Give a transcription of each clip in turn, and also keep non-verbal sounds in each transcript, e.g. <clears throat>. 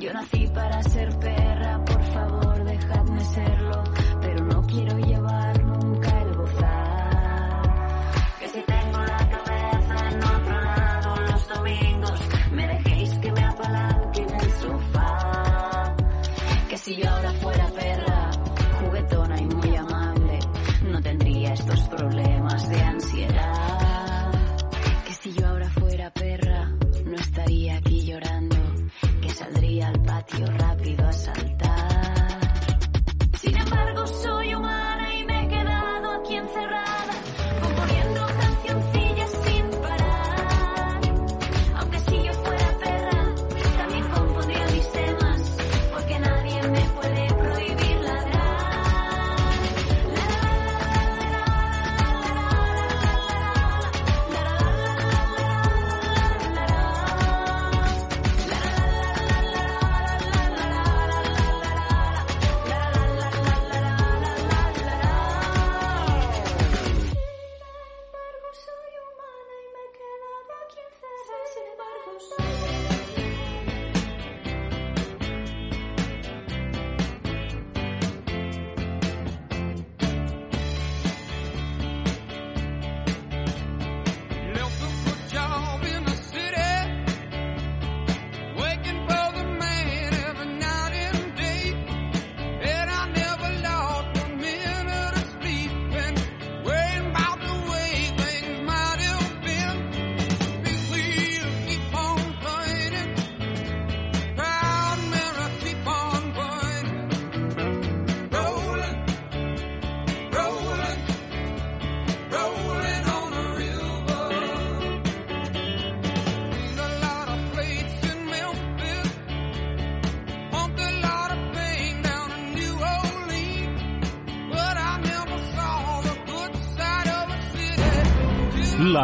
Yo nací para ser perra, por favor, dejadme serlo, pero no quiero llevar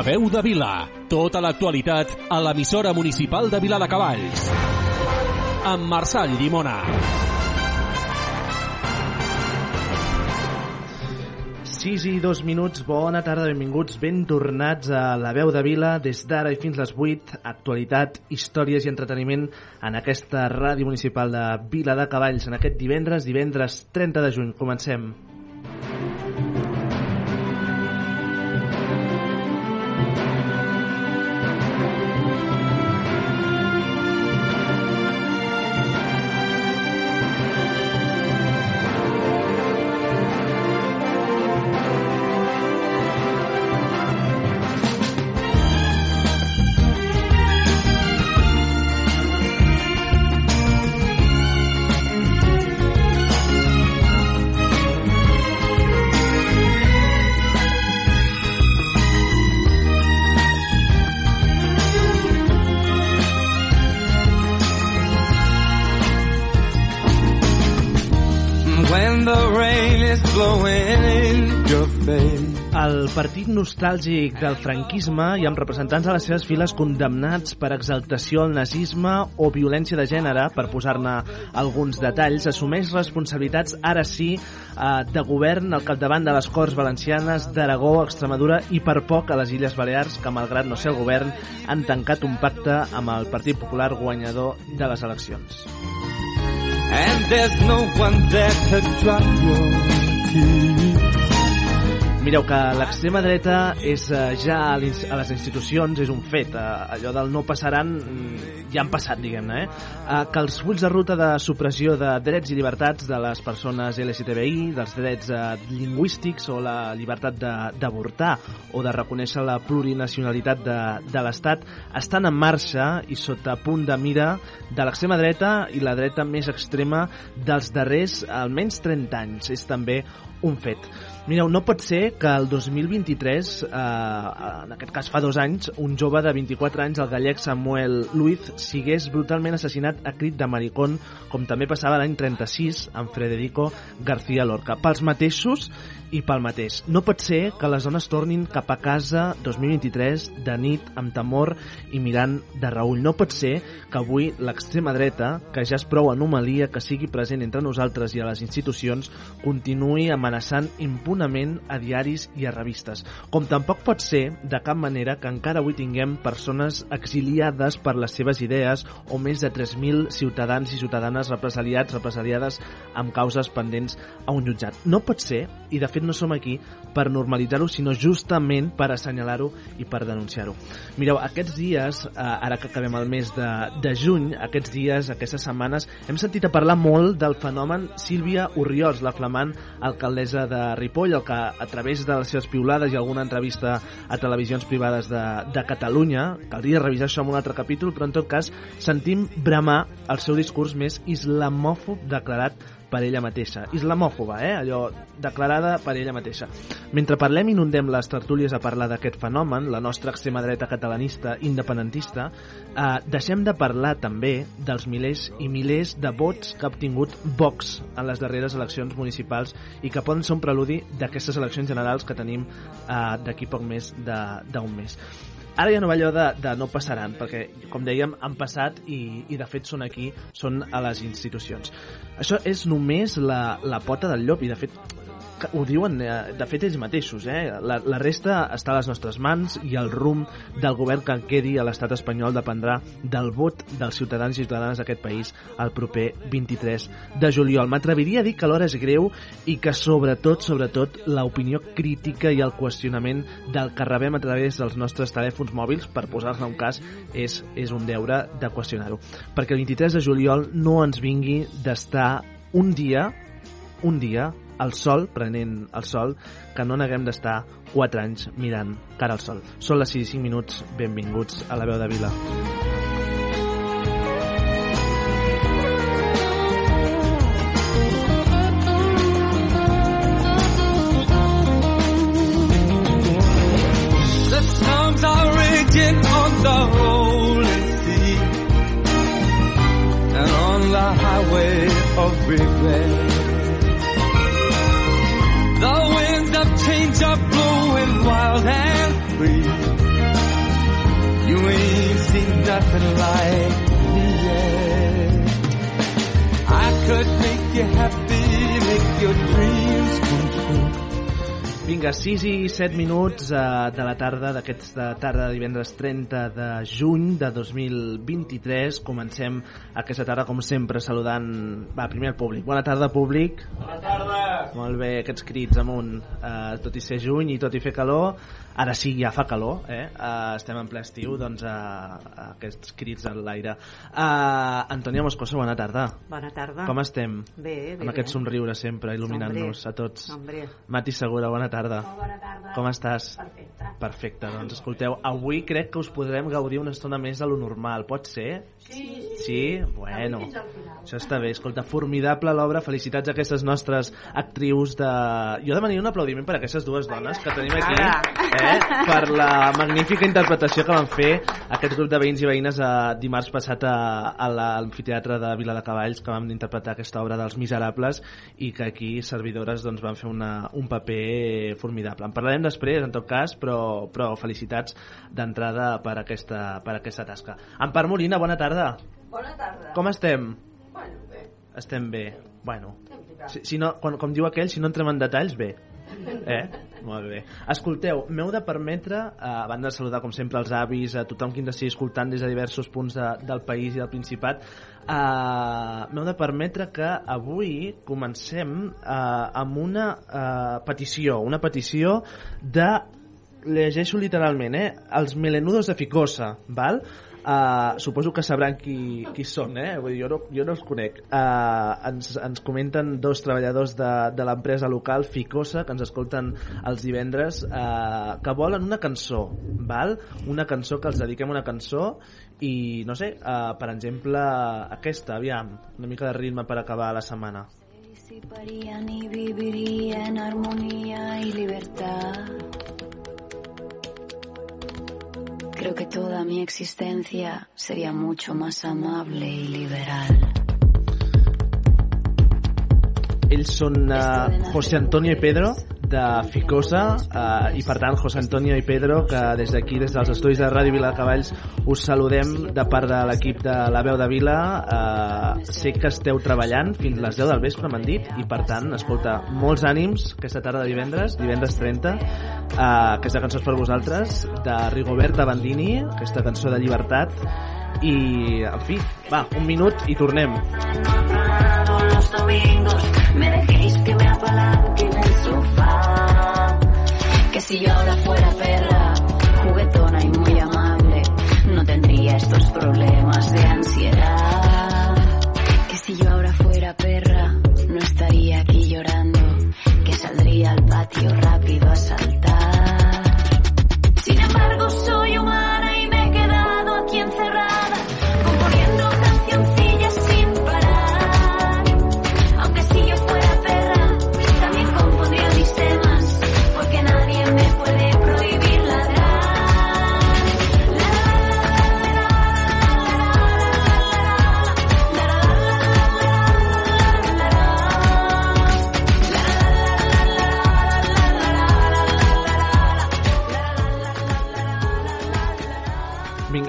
veu de Vila. Tota l'actualitat a l'emissora municipal de Vila de Cavalls. Amb Marçal Llimona. 6 i 2 minuts, bona tarda, benvinguts, ben tornats a la veu de Vila, des d'ara i fins les 8, actualitat, històries i entreteniment en aquesta ràdio municipal de Vila de Cavalls, en aquest divendres, divendres 30 de juny. Comencem. El partit nostàlgic del franquisme i amb representants a les seves files condemnats per exaltació al nazisme o violència de gènere, per posar-ne alguns detalls, assumeix responsabilitats, ara sí, eh, de govern al capdavant de les Corts Valencianes, d'Aragó, Extremadura i per poc a les Illes Balears, que malgrat no ser el govern, han tancat un pacte amb el Partit Popular guanyador de les eleccions. And there's no one there to drop your tears. Mireu que l'extrema dreta és eh, ja a, les institucions, és un fet. Eh, allò del no passaran mm, ja han passat, diguem-ne. Eh? Eh, que els fulls de ruta de supressió de drets i llibertats de les persones LGTBI, dels drets lingüístics o la llibertat d'avortar o de reconèixer la plurinacionalitat de, de l'Estat estan en marxa i sota punt de mira de l'extrema dreta i la dreta més extrema dels darrers almenys 30 anys. És també un fet. Mireu, no pot ser que el 2023, eh, en aquest cas fa dos anys, un jove de 24 anys, el gallec Samuel Luiz, sigués brutalment assassinat a crit de maricón, com també passava l'any 36 amb Federico García Lorca. Pels mateixos i pel mateix. No pot ser que les dones tornin cap a casa 2023 de nit amb temor i mirant de reull. No pot ser que avui l'extrema dreta, que ja és prou anomalia que sigui present entre nosaltres i a les institucions, continuï amenaçant impunament a diaris i a revistes. Com tampoc pot ser, de cap manera, que encara avui tinguem persones exiliades per les seves idees o més de 3.000 ciutadans i ciutadanes represaliats, represaliades amb causes pendents a un jutjat. No pot ser, i de fet no som aquí per normalitzar-ho, sinó justament per assenyalar-ho i per denunciar-ho. Mireu, aquests dies, eh, ara que acabem el mes de, de juny, aquests dies, aquestes setmanes, hem sentit a parlar molt del fenomen Sílvia Urriols, la flamant alcaldessa de Ripoll, el que a través de les seves piulades i alguna entrevista a televisions privades de, de Catalunya, caldria revisar això en un altre capítol, però en tot cas sentim bramar el seu discurs més islamòfob declarat per ella mateixa. Islamòfoba, eh? Allò declarada per ella mateixa. Mentre parlem i inundem les tertúlies a parlar d'aquest fenomen, la nostra extrema dreta catalanista independentista, eh, deixem de parlar també dels milers i milers de vots que ha obtingut Vox en les darreres eleccions municipals i que poden ser un preludi d'aquestes eleccions generals que tenim eh, d'aquí poc més d'un mes. Ara ja no va allò de, de no passaran, perquè, com dèiem, han passat i, i de fet són aquí, són a les institucions. Això és només la, la pota del llop i, de fet, ho diuen, eh, de fet, ells mateixos. Eh? La, la resta està a les nostres mans i el rumb del govern que quedi a l'estat espanyol dependrà del vot dels ciutadans i ciutadanes d'aquest país el proper 23 de juliol. M'atreviria a dir que l'hora és greu i que, sobretot, sobretot, l'opinió crítica i el qüestionament del que rebem a través dels nostres telèfons mòbils, per posar-ne un cas, és, és un deure de qüestionar-ho. Perquè el 23 de juliol no ens vingui d'estar un dia, un dia, al sol, prenent el sol, que no neguem d'estar 4 anys mirant cara al sol. Són les 6 i 5 minuts, benvinguts a la veu de Vila. On the sea and on the highway of. Wild and free. You ain't seen nothing like me yet. I could make you happy, make your dreams. Vinga, 6 i 7 minuts eh, de la tarda d'aquesta tarda de divendres 30 de juny de 2023. Comencem aquesta tarda, com sempre, saludant... Va, primer el públic. Bona tarda, públic. Bona tarda. Molt bé, aquests crits amunt. Eh, tot i ser juny i tot i fer calor, ara sí, ja fa calor, eh? eh estem en ple estiu, doncs eh, aquests crits a l'aire. Eh, Antònia Moscoso, bona tarda. Bona tarda. Com estem? Bé, bé. Amb aquest bé. somriure sempre, il·luminant-nos a tots. Hombre, Mati Segura, bona tarda. Bona tarda. Com estàs? Perfecte. Perfecte, doncs escolteu, avui crec que us podrem gaudir una estona més de lo normal, pot ser? Sí, sí? Bueno, això està bé. Escolta, formidable l'obra, felicitats a aquestes nostres actrius de... Jo demanaria un aplaudiment per a aquestes dues dones que tenim aquí, eh? per la magnífica interpretació que van fer aquest grup de veïns i veïnes eh, dimarts passat a, a l'amfiteatre de Vila de Cavalls, que vam interpretar aquesta obra dels Miserables i que aquí servidores doncs, van fer una, un paper formidable. En parlarem després, en tot cas, però, però felicitats d'entrada per, aquesta, per aquesta tasca. Empar Molina, bona tarda. Bona tarda. Com estem? Bueno, bé. Estem bé. Bueno, Hem ficat. si, si no, quan, com diu aquell, si no entrem en detalls, bé. <laughs> Eh? Molt bé. Escolteu, m'heu de permetre, eh, a banda de saludar com sempre els avis, a tothom qui ens estigui escoltant des de diversos punts de, del país i del Principat, eh, m'heu de permetre que avui comencem eh, amb una eh, petició, una petició de llegeixo literalment, eh? Els melenudos de Ficosa, val? Uh, suposo que sabran qui, qui són, eh? Vull dir, jo, no, jo no els conec. Uh, ens, ens comenten dos treballadors de, de l'empresa local, Ficosa, que ens escolten els divendres, uh, que volen una cançó, val? Una cançó que els dediquem una cançó i, no sé, uh, per exemple, aquesta, aviam, una mica de ritme per acabar la setmana. Participarían y viviría en armonía y libertad. Creo que toda mi existencia sería mucho más amable y liberal. Ells són uh, José Antonio i Pedro, de Ficosa eh, i per tant José Antonio i Pedro que des d'aquí, des dels estudis de Ràdio Vila de Cavalls us saludem de part de l'equip de la veu de Vila eh, sé que esteu treballant fins les 10 del vespre m'han dit i per tant, escolta, molts ànims aquesta tarda de divendres, divendres 30 eh, aquesta cançó és per vosaltres de Rigoberta Bandini aquesta cançó de llibertat i, en fi, va, un minut i tornem. los domingos me dejéis que me apalanque en el sofá. Que si yo ahora fuera perra, juguetona y muy amable, no tendría estos problemas de ansiedad. Que si yo ahora fuera perra, no estaría aquí llorando, que saldría al patio rápido a saltar.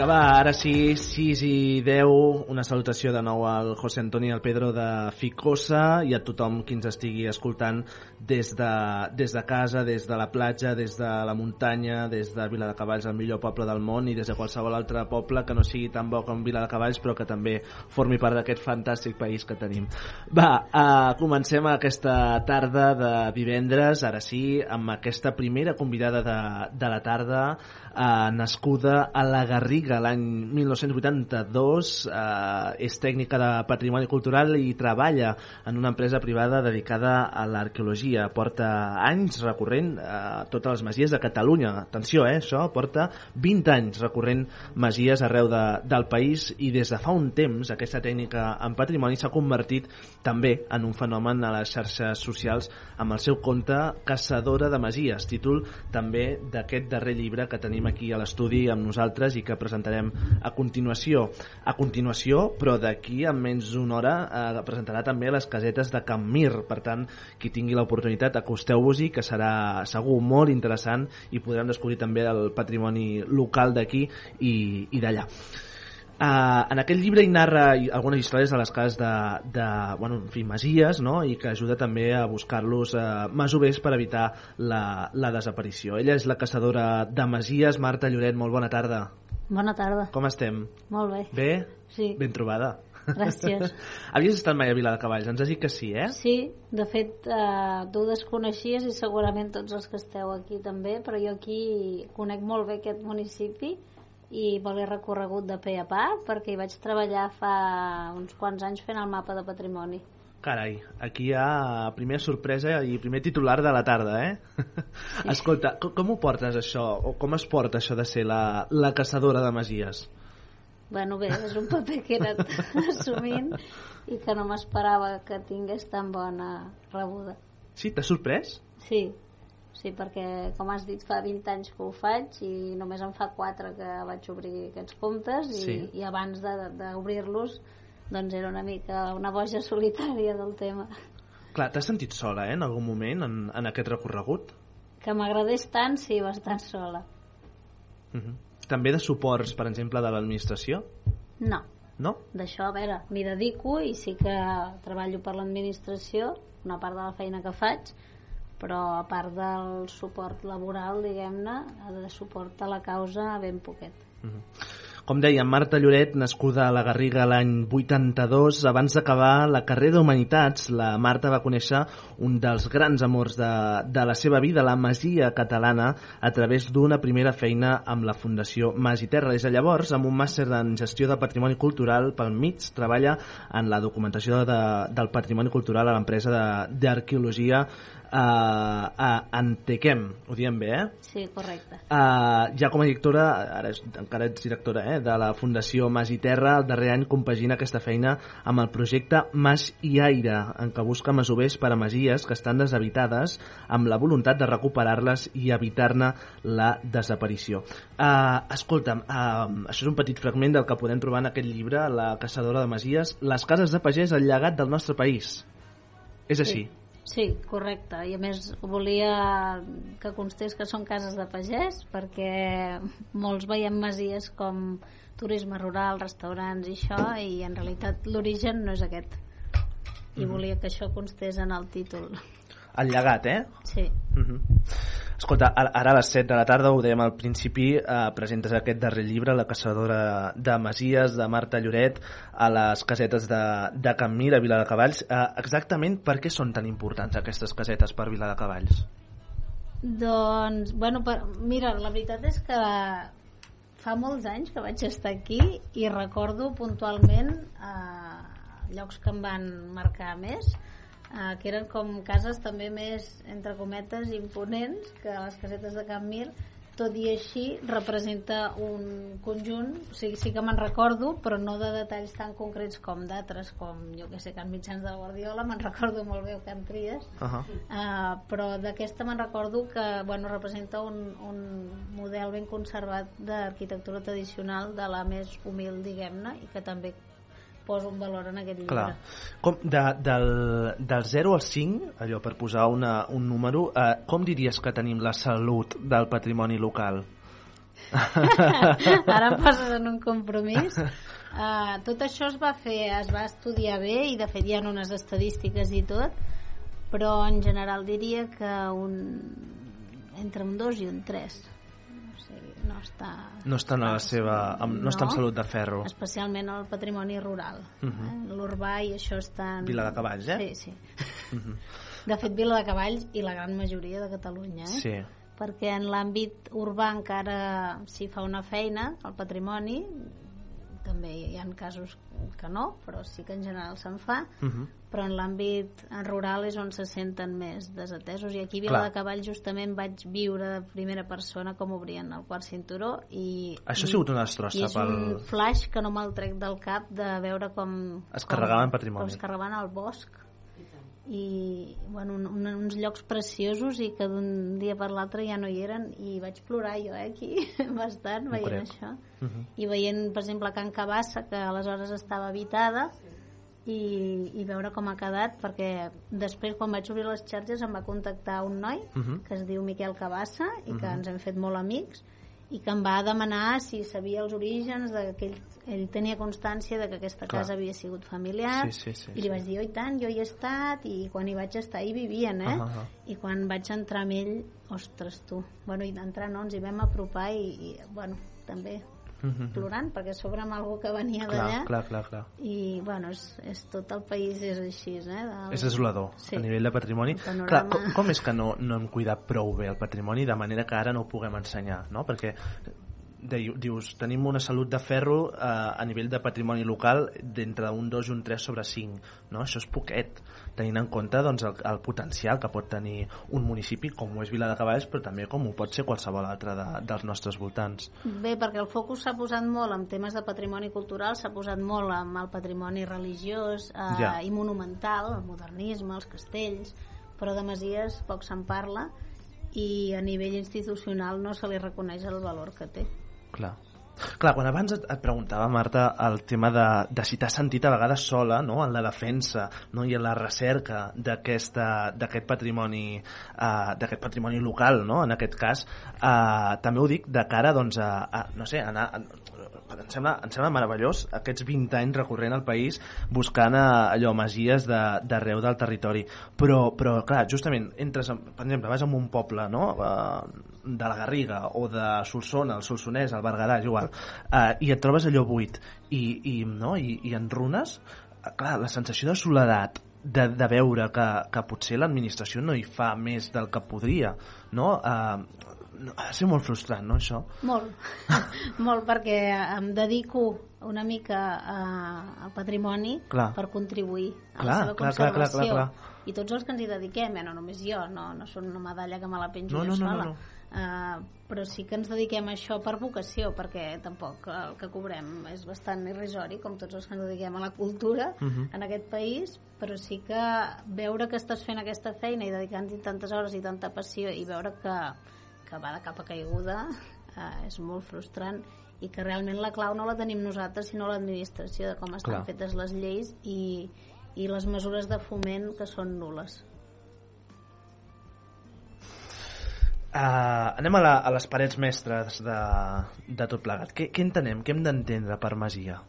Va, ara sí, 6 i 10, una salutació de nou al José Antonio i al Pedro de Ficosa i a tothom qui ens estigui escoltant des de, des de casa, des de la platja, des de la muntanya, des de Vila de Cavalls, el millor poble del món, i des de qualsevol altre poble que no sigui tan bo com Vila de Cavalls, però que també formi part d'aquest fantàstic país que tenim. Va, uh, comencem aquesta tarda de divendres, ara sí, amb aquesta primera convidada de, de la tarda, uh, nascuda a la Garriga l'any 1982, uh, és tècnica de patrimoni cultural i treballa en una empresa privada dedicada a l'arqueologia. Porta anys recorrent uh, totes les masies de Catalunya. Atenció, eh, això, porta 20 anys recorrent masies arreu de, del país i des de fa un temps aquesta tècnica en patrimoni s'ha convertit també en un fenomen a les xarxes socials amb el seu conte Caçadora de Masies, títol també d'aquest darrer llibre que tenim aquí a l'estudi amb nosaltres i que presentarem a continuació. A continuació, però d'aquí a menys d'una hora, eh, presentarà també les casetes de Can Mir. Per tant, qui tingui l'oportunitat, acosteu-vos-hi, que serà segur molt interessant i podrem descobrir també el patrimoni local d'aquí i, i d'allà. Uh, en aquest llibre hi narra algunes històries de les cases de, de bueno, en fi, masies no? i que ajuda també a buscar-los uh, masovers per evitar la, la desaparició. Ella és la caçadora de masies, Marta Lloret, molt bona tarda. Bona tarda. Com estem? Molt bé. Bé? Sí. Ben trobada. Gràcies. <laughs> Havies estat mai a Vila de Cavalls? Ens has dit que sí, eh? Sí, de fet, eh, tu desconeixies i segurament tots els que esteu aquí també, però jo aquí conec molt bé aquest municipi i me l'he recorregut de pe a pa perquè hi vaig treballar fa uns quants anys fent el mapa de patrimoni. Carai, aquí hi ha primera sorpresa i primer titular de la tarda, eh? <laughs> Escolta, com, com ho portes això? O com es porta això de ser la, la caçadora de masies? Bueno, bé, és un paper que he anat <laughs> assumint i que no m'esperava que tingués tan bona rebuda. Sí, t'ha sorprès? Sí, sí, perquè, com has dit, fa 20 anys que ho faig i només en fa 4 que vaig obrir aquests comptes i, Sí. i abans de- d'obrir-los doncs era una mica una boja solitària del tema. Clar, t'has sentit sola, eh, en algun moment, en, en aquest recorregut? Que m'agradés tant, sí, bastant sola. Uh -huh. També de suports, per exemple, de l'administració? No, No? d'això, a veure, m'hi dedico i sí que treballo per l'administració, una part de la feina que faig, però a part del suport laboral, diguem-ne, de suport a la causa, ben poquet. Uh -huh. Com deia, Marta Lloret, nascuda a la Garriga l'any 82, abans d'acabar la carrera d'Humanitats, la Marta va conèixer un dels grans amors de, de la seva vida, la Masia catalana, a través d'una primera feina amb la Fundació Mas i Terra. Des de llavors, amb un màster en gestió de patrimoni cultural pel mig, treballa en la documentació de, del patrimoni cultural a l'empresa de- d'arqueologia eh, a Antequem. Ho diem bé, eh? Sí, correcte. Uh, ja com a directora, ara és, encara ets directora eh, de la Fundació Mas i Terra, el darrer any compagina aquesta feina amb el projecte Mas i Aire, en què busca masovers per a masies que estan deshabitades amb la voluntat de recuperar-les i evitar-ne la desaparició. Uh, escolta'm, uh, això és un petit fragment del que podem trobar en aquest llibre, La caçadora de masies, Les cases de pagès, el llegat del nostre país. És així. Sí, correcte. I a més volia que constés que són cases de pagès perquè molts veiem masies com turisme rural, restaurants i això i en realitat l'origen no és aquest. I volia que això constés en el títol. El llegat, eh? Sí. Uh -huh. Escolta, ara ara a les 7 de la tarda, ho dèiem al principi, eh, presentes aquest darrer llibre, La caçadora de Masies, de Marta Lloret, a les casetes de, de Can Mir, a Vila de Cavalls. Eh, exactament per què són tan importants aquestes casetes per Vila de Cavalls? Doncs, bueno, per, mira, la veritat és que fa molts anys que vaig estar aquí i recordo puntualment eh, llocs que em van marcar més eh, que eren com cases també més, entre cometes, imponents que les casetes de Can Mir tot i així representa un conjunt, o sigui, sí que me'n recordo, però no de detalls tan concrets com d'altres, com jo que sé, Can Mitjans de la Guardiola, me'n <laughs> recordo molt bé o Can Tries, Uh -huh. Uh, però d'aquesta me'n recordo que bueno, representa un, un model ben conservat d'arquitectura tradicional de la més humil, diguem-ne, i que també posa un valor en aquest llibre. Clar. Com, de, del, del 0 al 5, allò per posar una, un número, eh, com diries que tenim la salut del patrimoni local? <laughs> Ara em <laughs> poses en un compromís. Uh, tot això es va fer, es va estudiar bé i de fet hi ha unes estadístiques i tot, però en general diria que un, entre un 2 i un 3. No està... No estan a la seva... Amb, no, està en salut de ferro. especialment el patrimoni rural Uh -huh. eh? l'urbà i això està en... Vila de Cavalls, eh? sí, sí de fet Vila de Cavalls i la gran majoria de Catalunya eh? Sí. perquè en l'àmbit urbà encara s'hi fa una feina al patrimoni també hi ha casos que no però sí que en general se'n fa Uh -huh. però en l'àmbit rural és on se senten més desatesos i aquí a Vila de Cavalls justament vaig viure de primera persona com obrien el quart cinturó i, Això ha sigut una destrossa és pel... un flash que no me'l trec del cap de veure com... Es com- carregaven patrimoni. Com es carregaven al bosc i bueno, un, un, uns llocs preciosos i que d'un dia per l'altre ja no hi eren i vaig plorar jo eh, aquí <laughs> bastant veient crec. això Uh -huh. i veient per exemple Can Cabassa que aleshores estava habitada i, i veure com ha quedat perquè després quan vaig obrir les xarxes em va contactar un noi Uh -huh. que es diu Miquel Cabassa i que Mhm. ens hem fet molt amics i que em va demanar si sabia els orígens de que ell, ell tenia constància de que aquesta Clar. casa havia sigut familiar Sí, sí, sí, i li sí. vaig dir, oi tant, jo hi he estat i quan hi vaig estar hi vivien, eh? Ah, ah. i quan vaig entrar amb ell ostres tu, bueno, i d'entrar no, ens hi vam apropar i, i bueno, també -huh. plorant perquè a sobre amb algú que venia d'allà clar, clar, clar. i bueno, és, és tot el país és així eh? Del... És desolador Sí. a nivell de patrimoni. Panorama. Clar, com, com és que no, no hem cuidat prou bé el patrimoni de manera que ara no ho puguem ensenyar, no? Perquè de, dius, tenim una salut de ferro eh, a nivell de patrimoni local d'entre un 2 i un 3 sobre 5, no? Això és poquet, tenint en compte doncs, el, el potencial que pot tenir un municipi com ho és Vila de Cavalls, però també com ho pot ser qualsevol altre de, dels nostres voltants. Bé, perquè el focus s'ha posat molt en temes de patrimoni cultural, s'ha posat molt en el patrimoni religiós eh, Ja. i monumental, el modernisme, els castells, però de Masies poc se'n parla i a nivell institucional no se li reconeix el valor que té. Clar. Clar, quan abans et, et preguntava, Marta, el tema de, de si t'has sentit a vegades sola no? en la defensa no? i en la recerca d'aquest patrimoni, uh, d'aquest patrimoni local, no? en aquest cas, uh, també ho dic de cara doncs, a, a no sé, a anar, a, em sembla, em sembla meravellós aquests 20 anys recorrent al país buscant a, allò, masies de- d'arreu del territori però, però clar, justament entres, en, per exemple, vas a un poble no? eh, de la Garriga o de Solsona, el Solsonès, el Berguedà, és igual eh, i et trobes allò buit i, i, no? I, i en runes eh, clar, la sensació de soledat de, de veure que, que potser l'administració no hi fa més del que podria no? Eh, no, ha de ser molt frustrant, no, això? Molt, <laughs> molt perquè em dedico una mica a, al patrimoni Clar. per contribuir a Clar, la seva clar, clar, clar, conservació. clar, clar. I tots els que ens hi dediquem, eh, no només jo, no, no són una medalla que me la penjo No, jo no, no, sola, no, no. Uh, però sí que ens dediquem a això per vocació, perquè tampoc el que cobrem és bastant irrisori, com tots els que ens dediquem a la cultura Mhm. en aquest país, però sí que veure que estàs fent aquesta feina i dedicant-hi tantes hores i tanta passió i veure que, que va de capa caiguda eh, és molt frustrant i que realment la clau no la tenim nosaltres sinó l'administració de com estan Clar. fetes les lleis i, i les mesures de foment que són nules Uh, anem a, la, a les parets mestres de, de tot plegat. Què, què entenem? Què hem d'entendre per masia?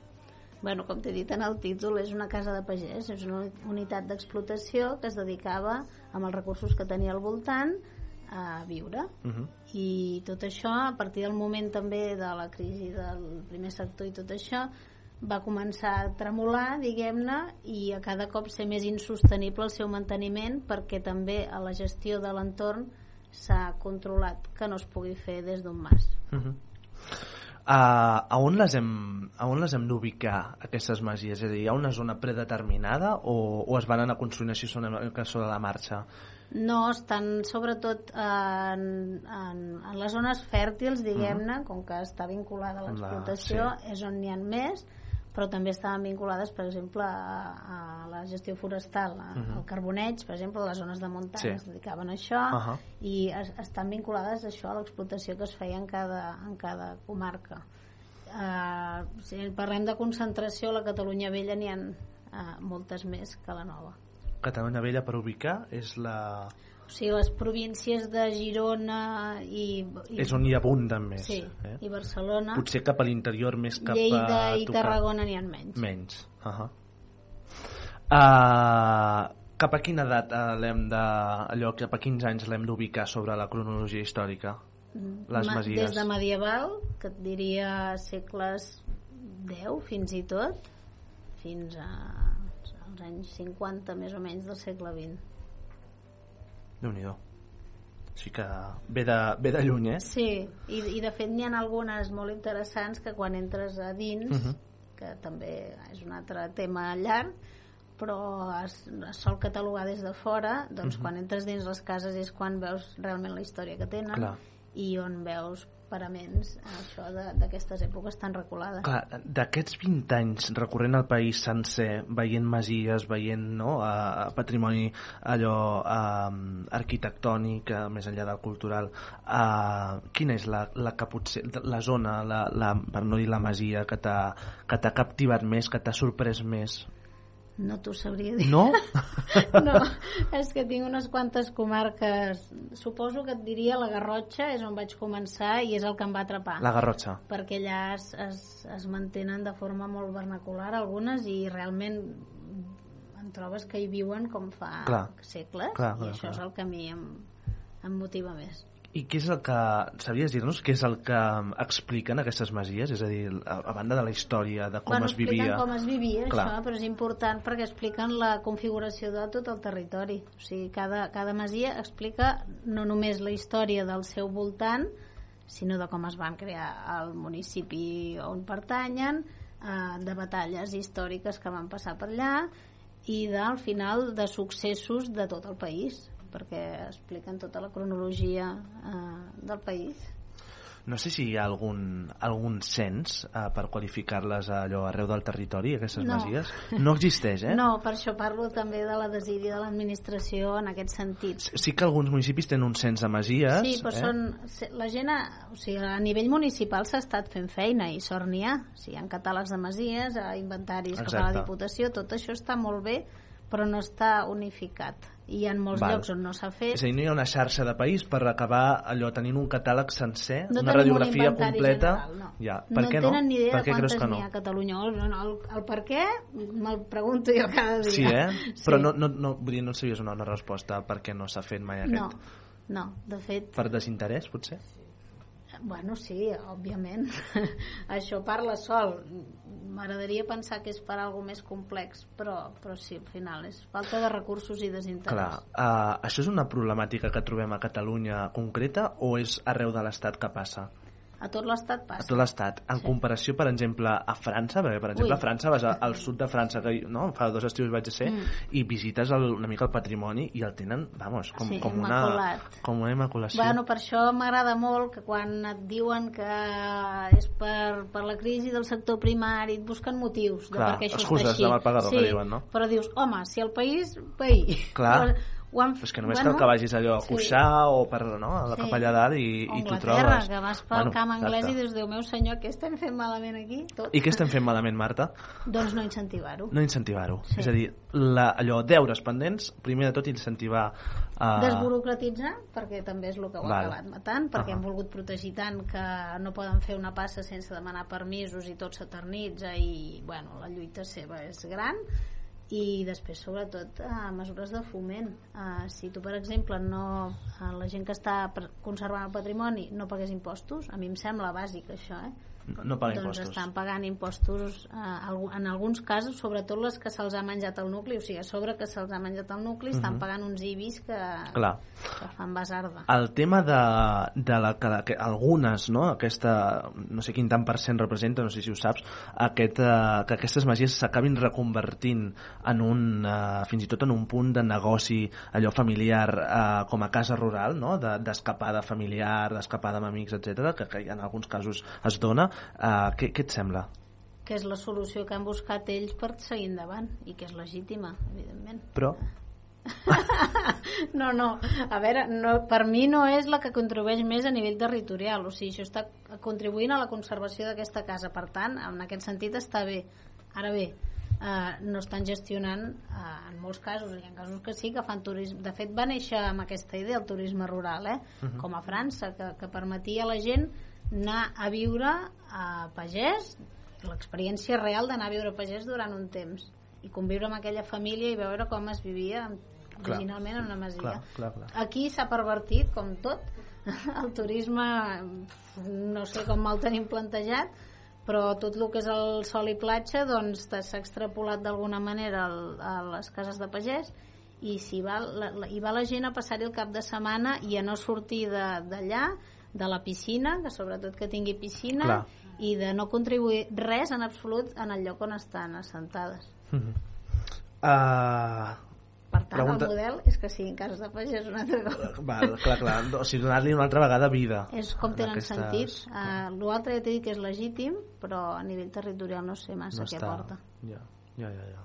Bueno, com t'he dit en el títol, és una casa de pagès, és una unitat d'explotació que es dedicava, amb els recursos que tenia al voltant, a viure. Uh -huh. I tot això, a partir del moment també de la crisi del primer sector i tot això, va començar a tremolar, diguem-ne, i a cada cop ser més insostenible el seu manteniment perquè també a la gestió de l'entorn s'ha controlat que no es pugui fer des d'un mas. Uh -huh. Uh, a on les hem, a on les hem d'ubicar, aquestes masies? És a dir, hi ha una zona predeterminada o, o es van anar construint així sobre, sobre la marxa? No, estan sobretot en, en, en les zones fèrtils, diguem-ne, com que està vinculada a l'explotació, sí. és on n'hi ha més, però també estaven vinculades, per exemple, a, a la gestió forestal, a, Mhm. al carboneig, per exemple, les zones de muntanya Sí. es dedicaven a això, Ahà. i es, estan vinculades a això, a l'explotació que es feia en cada, en cada comarca. Uh, si parlem de concentració, a la Catalunya Vella n'hi ha uh, moltes més que la nova. Catalunya Vella per ubicar és la... O sigui, les províncies de Girona i... i és on hi abunden més. Sí, eh? i Barcelona, Potser cap a l'interior més cap Lleida a i tocar. Tarragona n'hi ha menys. Menys. Uh -huh. uh, cap a quina edat uh, l'hem de... Allò, cap a quins anys l'hem d'ubicar sobre la cronologia històrica? Les Ma- masies. Des de medieval, que et diria segles 10 fins i tot, fins a, als anys 50 més o menys del segle XX. Déu nhi Sí que ve de, ve de lluny, eh? Sí, i, i de fet n'hi ha algunes molt interessants que quan entres a dins, Mhm. que també és un altre tema llarg, però es, es sol catalogar des de fora, doncs Mhm. quan entres dins les cases és quan veus realment la història que tenen Clar. i on veus paraments, això de- d'aquestes èpoques tan reculades. Clar, d'aquests 20 anys recorrent el país sencer, veient masies, veient no, uh, patrimoni allò uh, arquitectònic, uh, més enllà del cultural, uh, quina és la, la que potser, la zona, la, la, per no dir la masia, que t'ha captivat més, que t'ha sorprès més? No t'ho sabria dir. No? <laughs> no, és que tinc unes quantes comarques. Suposo que et diria la Garrotxa, és on vaig començar i és el que em va atrapar. La Garrotxa. perquè allà es, es, es mantenen de forma molt vernacular algunes i realment en trobes que hi viuen com fa Clar. segles Clar, i clar, això clar. és el que a mi em, em motiva més. I què és el que... Sabies dir-nos què és el que expliquen aquestes masies? És a dir, a, a banda de la història, de com bueno, es vivia... expliquen com es vivia Clar. això, però és important perquè expliquen la configuració de tot el territori. O sigui, cada, cada masia explica no només la història del seu voltant, sinó de com es van crear el municipi on pertanyen, eh, de batalles històriques que van passar per allà i de, al final de successos de tot el país perquè expliquen tota la cronologia eh, del país. No sé si hi ha algun, algun cens eh, per qualificar-les allò arreu del territori, aquestes No. masies. No existeix, eh? <laughs> No, per això parlo també de la desídia de l'administració en aquest sentit. Sí que alguns municipis tenen un cens de masies. Sí, però eh? són, la gent, a, o sigui, a nivell municipal s'ha estat fent feina i sort n'hi ha. O sigui, hi ha catàlegs de masies, inventaris que fa la Exacte. Diputació, tot això està molt bé, però no està unificat. Hi ha molts Val. llocs on no s'ha fet. És a dir, no hi ha una xarxa de país per acabar allò tenint un catàleg sencer, No una un radiografia inventari completa. General, no. Ja. Per no què tenen no? ni idea per de quantes que no? n'hi ha a Catalunya. El, el, el per què me'l pregunto jo cada dia. Sí, eh? <laughs> Sí. Però no, no, no, vull dir, no sabies una, una resposta per què no s'ha fet mai aquest. No, no, de fet, Per desinterès, potser? bueno, sí, òbviament. <laughs> Això parla sol. M'agradaria pensar que és per algo més complex, però, però sí, al final és falta de recursos i desinterès. Clar, uh, això és una problemàtica que trobem a Catalunya concreta o és arreu de l'Estat que passa? A tot l'estat A passa. tot l'Estat. En Sí. comparació, per exemple, a França, perquè, per exemple, Ui. a França vas a- al sud de França, que no, fa dos estius vaig a ser, Mm. i visites el, una mica el patrimoni i el tenen, vamos, com, Sí, com, immaculat. una, com una immaculació. Bueno, per això m'agrada molt que quan et diuen que és per, per la crisi del sector primari, et busquen motius de Clar, per què això excuses està així. de mal pagador, sí, que diuen, no? Però dius, home, si el país... País. Clar. Ho han... Però és que només cal que vagis allò a sí. Cuixà o per, no, a la Sí. cap allà dalt i, O i t'ho trobes. que vas pel Bueno, camp anglès exacte. i dius, Déu meu senyor, què estem fent malament aquí? Tot. I què estem fent malament, Marta? Doncs no incentivar-ho. No incentivar-ho. Sí. És a dir, la, allò, deures pendents, primer de tot incentivar... Uh, Desburocratitzar, perquè també és el que ho ha Val. acabat matant, perquè Ahà. hem volgut protegir tant que no poden fer una passa sense demanar permisos i tot s'eternitza i, bueno, la lluita seva és gran i després sobretot eh, mesures de foment eh, si tu per exemple no, eh, la gent que està conservant el patrimoni no pagués impostos, a mi em sembla bàsic això eh? No, pagar doncs impostos. estan pagant impostos eh, en alguns casos, sobretot les que se'ls ha menjat el nucli, o sigui, a sobre que se'ls ha menjat el nucli, estan Mhm. pagant uns IBIs que, Clar. que fan basarda. El tema de, de la, que, que algunes, no? Aquesta, no sé quin tant per cent representa, no sé si ho saps, aquest, eh, que aquestes masies s'acabin reconvertint en un, eh, fins i tot en un punt de negoci allò familiar eh, com a casa rural, no? De- d'escapada familiar, d'escapada amb amics, etc que, que en alguns casos es dona. Eh, què, què et sembla? que és la solució que han buscat ells per seguir endavant i que és legítima, evidentment. Però, <laughs> No, no, a veure, no, per mi no és la que contribueix més a nivell territorial, o sigui, això està contribuint a la conservació d'aquesta casa, per tant, en aquest sentit està bé. Ara bé, eh, no estan gestionant, eh, en molts casos, i en casos que sí, que fan turisme. De fet, va néixer amb aquesta idea el turisme rural, eh? com a França, que, que permetia a la gent anar a viure a pagès, l'experiència real d'anar a viure a pagès durant un temps i conviure amb aquella família i veure com es vivia originalment en una masia. clar, clar, clar. Aquí s'ha pervertit, com tot, <laughs> el turisme, no sé com el tenim plantejat, però tot el que és el sol i platja doncs s'ha extrapolat d'alguna manera a les cases de pagès i s'hi va, la, la, hi va la gent a passar-hi el cap de setmana i a no sortir d'allà, de, la piscina, que sobretot que tingui piscina, Clar. i de no contribuir res en absolut en el lloc on estan assentades. uh, Per tant, Pregunta- el model és que siguin cases de pagès una altra cosa. val, clar, clar, o sigui, donar-li una altra vegada vida. És com en tenen aquestes- sentit. Uh, L'altre ja t'he dit que és legítim, però a nivell territorial no sé massa què aporta. Ja, ja, ja, ja.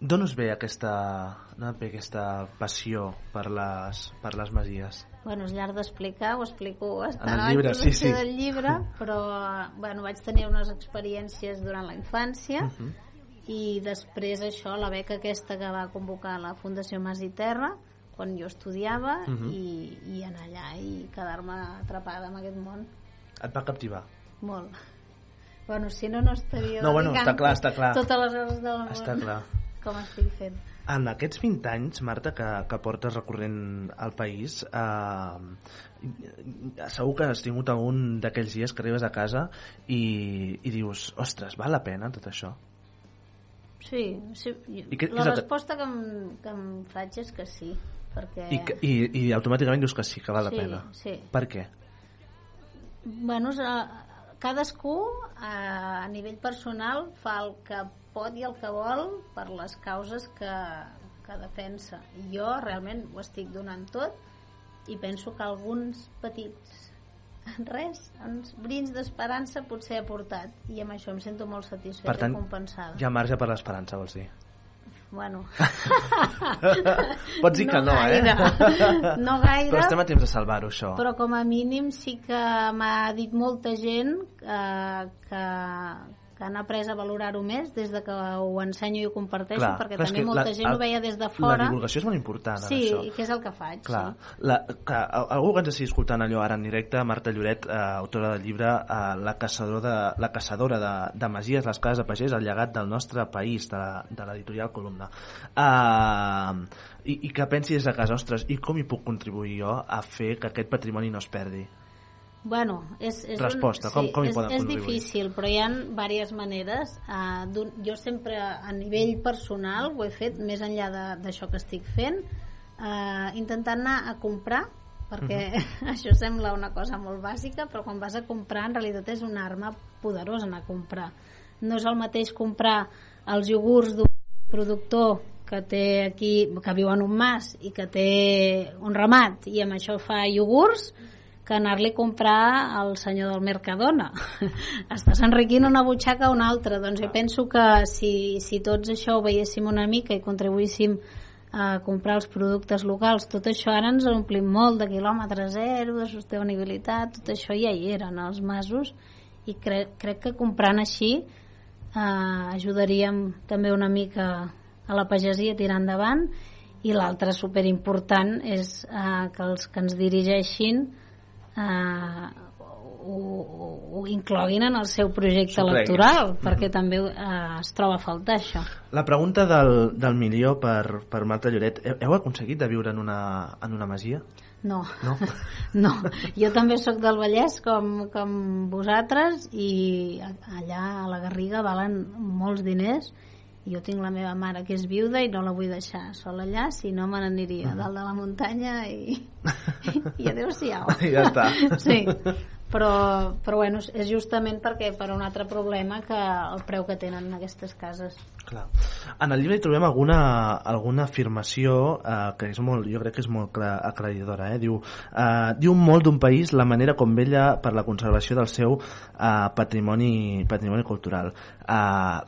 D'on us ve aquesta, et ve aquesta passió per les, per les masies? Bueno, és llarg d'explicar, ho explico En el llibre, sí, sí. del llibre, però bueno, vaig tenir unes experiències durant la infància Uh -huh. i després això, la beca aquesta que va convocar la Fundació Mas i Terra quan jo estudiava Mhm. i, i anar allà i quedar-me atrapada en aquest món Et va captivar? molt bueno, si no, no estaria No, bueno, està clar, està clar. totes les hores del món Està clar. com estic fent En aquests 20 anys, Marta, que, que portes recorrent al país, eh, segur que has tingut algun d'aquells dies que arribes a casa i, i dius, ostres, val la pena tot això? Sí, sí. I què la que- resposta que em, que em faig és que sí, perquè... I, que- i, I automàticament dius que sí, que val la sí, pena. Sí, Per què? Bueno, eh, cadascú a, a nivell personal fa el que pot i el que vol per les causes que, que defensa. I jo realment ho estic donant tot i penso que alguns petits res, uns brins d'esperança potser he portat i amb això em sento molt satisfeta Per tant, i compensada. Hi ha marge per l'esperança, vols dir? Bueno, <laughs> Pots dir que no, eh? gaire. No gaire, Però estem a temps de salvar-ho, això. però com a mínim sí que m'ha dit molta gent eh, que han après a valorar-ho més des de que ho ensenyo i ho comparteixo Clar, perquè clar, també molta la- gent el- ho veia des de La fora divulgació és molt important, sí, això. i que és el que faig Clar, sí. la, clar, al- algú que ens estigui escoltant allò ara en directe, Marta Lloret, eh, autora del llibre eh, La caçadora, de, la caçadora de, de Masies, les cases de pagès, el llegat del nostre país, de, de l'editorial Columna. Eh, i, I que pensi des de casa, ostres, i com hi puc contribuir jo a fer que aquest patrimoni no es perdi? Bueno, és, és Resposta, un, com- sí, com hi és, poden és contribuir? difícil, però hi ha diverses maneres. Uh, jo sempre, a nivell personal, ho he fet més enllà de- d'això que estic fent, uh, intentant anar a comprar, perquè <laughs> això sembla una cosa molt bàsica, però quan vas a comprar en realitat és una arma poderosa anar a comprar. No és el mateix comprar els iogurts d'un productor que té aquí, que viu en un mas i que té un ramat i amb això fa iogurts que anar-li a comprar al senyor del Mercadona. <laughs> Estàs enriquint una butxaca o una altra. Doncs jo penso que si, si tots això ho veiéssim una mica i contribuíssim a comprar els productes locals, tot això ara ens omplim molt de quilòmetre zero, de sostenibilitat, tot això ja hi era en els masos i cre crec que comprant així eh, ajudaríem també una mica a la pagesia a tirar endavant i l'altre superimportant és eh, que els que ens dirigeixin eh, ho, ho, incloguin en el seu projecte electoral perquè també eh, es troba a faltar això La pregunta del, del milió per, per Marta Lloret. Heu, heu aconseguit de viure en una, en una masia? no, No? <laughs> no. jo també sóc del Vallès com, com vosaltres i allà a la Garriga valen molts diners jo tinc la meva mare que és viuda i no la vull deixar sola allà si no me n'aniria a dalt de la muntanya i, <laughs> i adeu-siau I ja està. sí, però, però bueno, és justament perquè per un altre problema que el preu que tenen aquestes cases Clar. En el llibre hi trobem alguna, alguna afirmació eh, que és molt, jo crec que és molt cla- aclaridora. Eh? Diu, eh, diu molt d'un país la manera com vella per la conservació del seu eh, patrimoni, patrimoni cultural. Eh,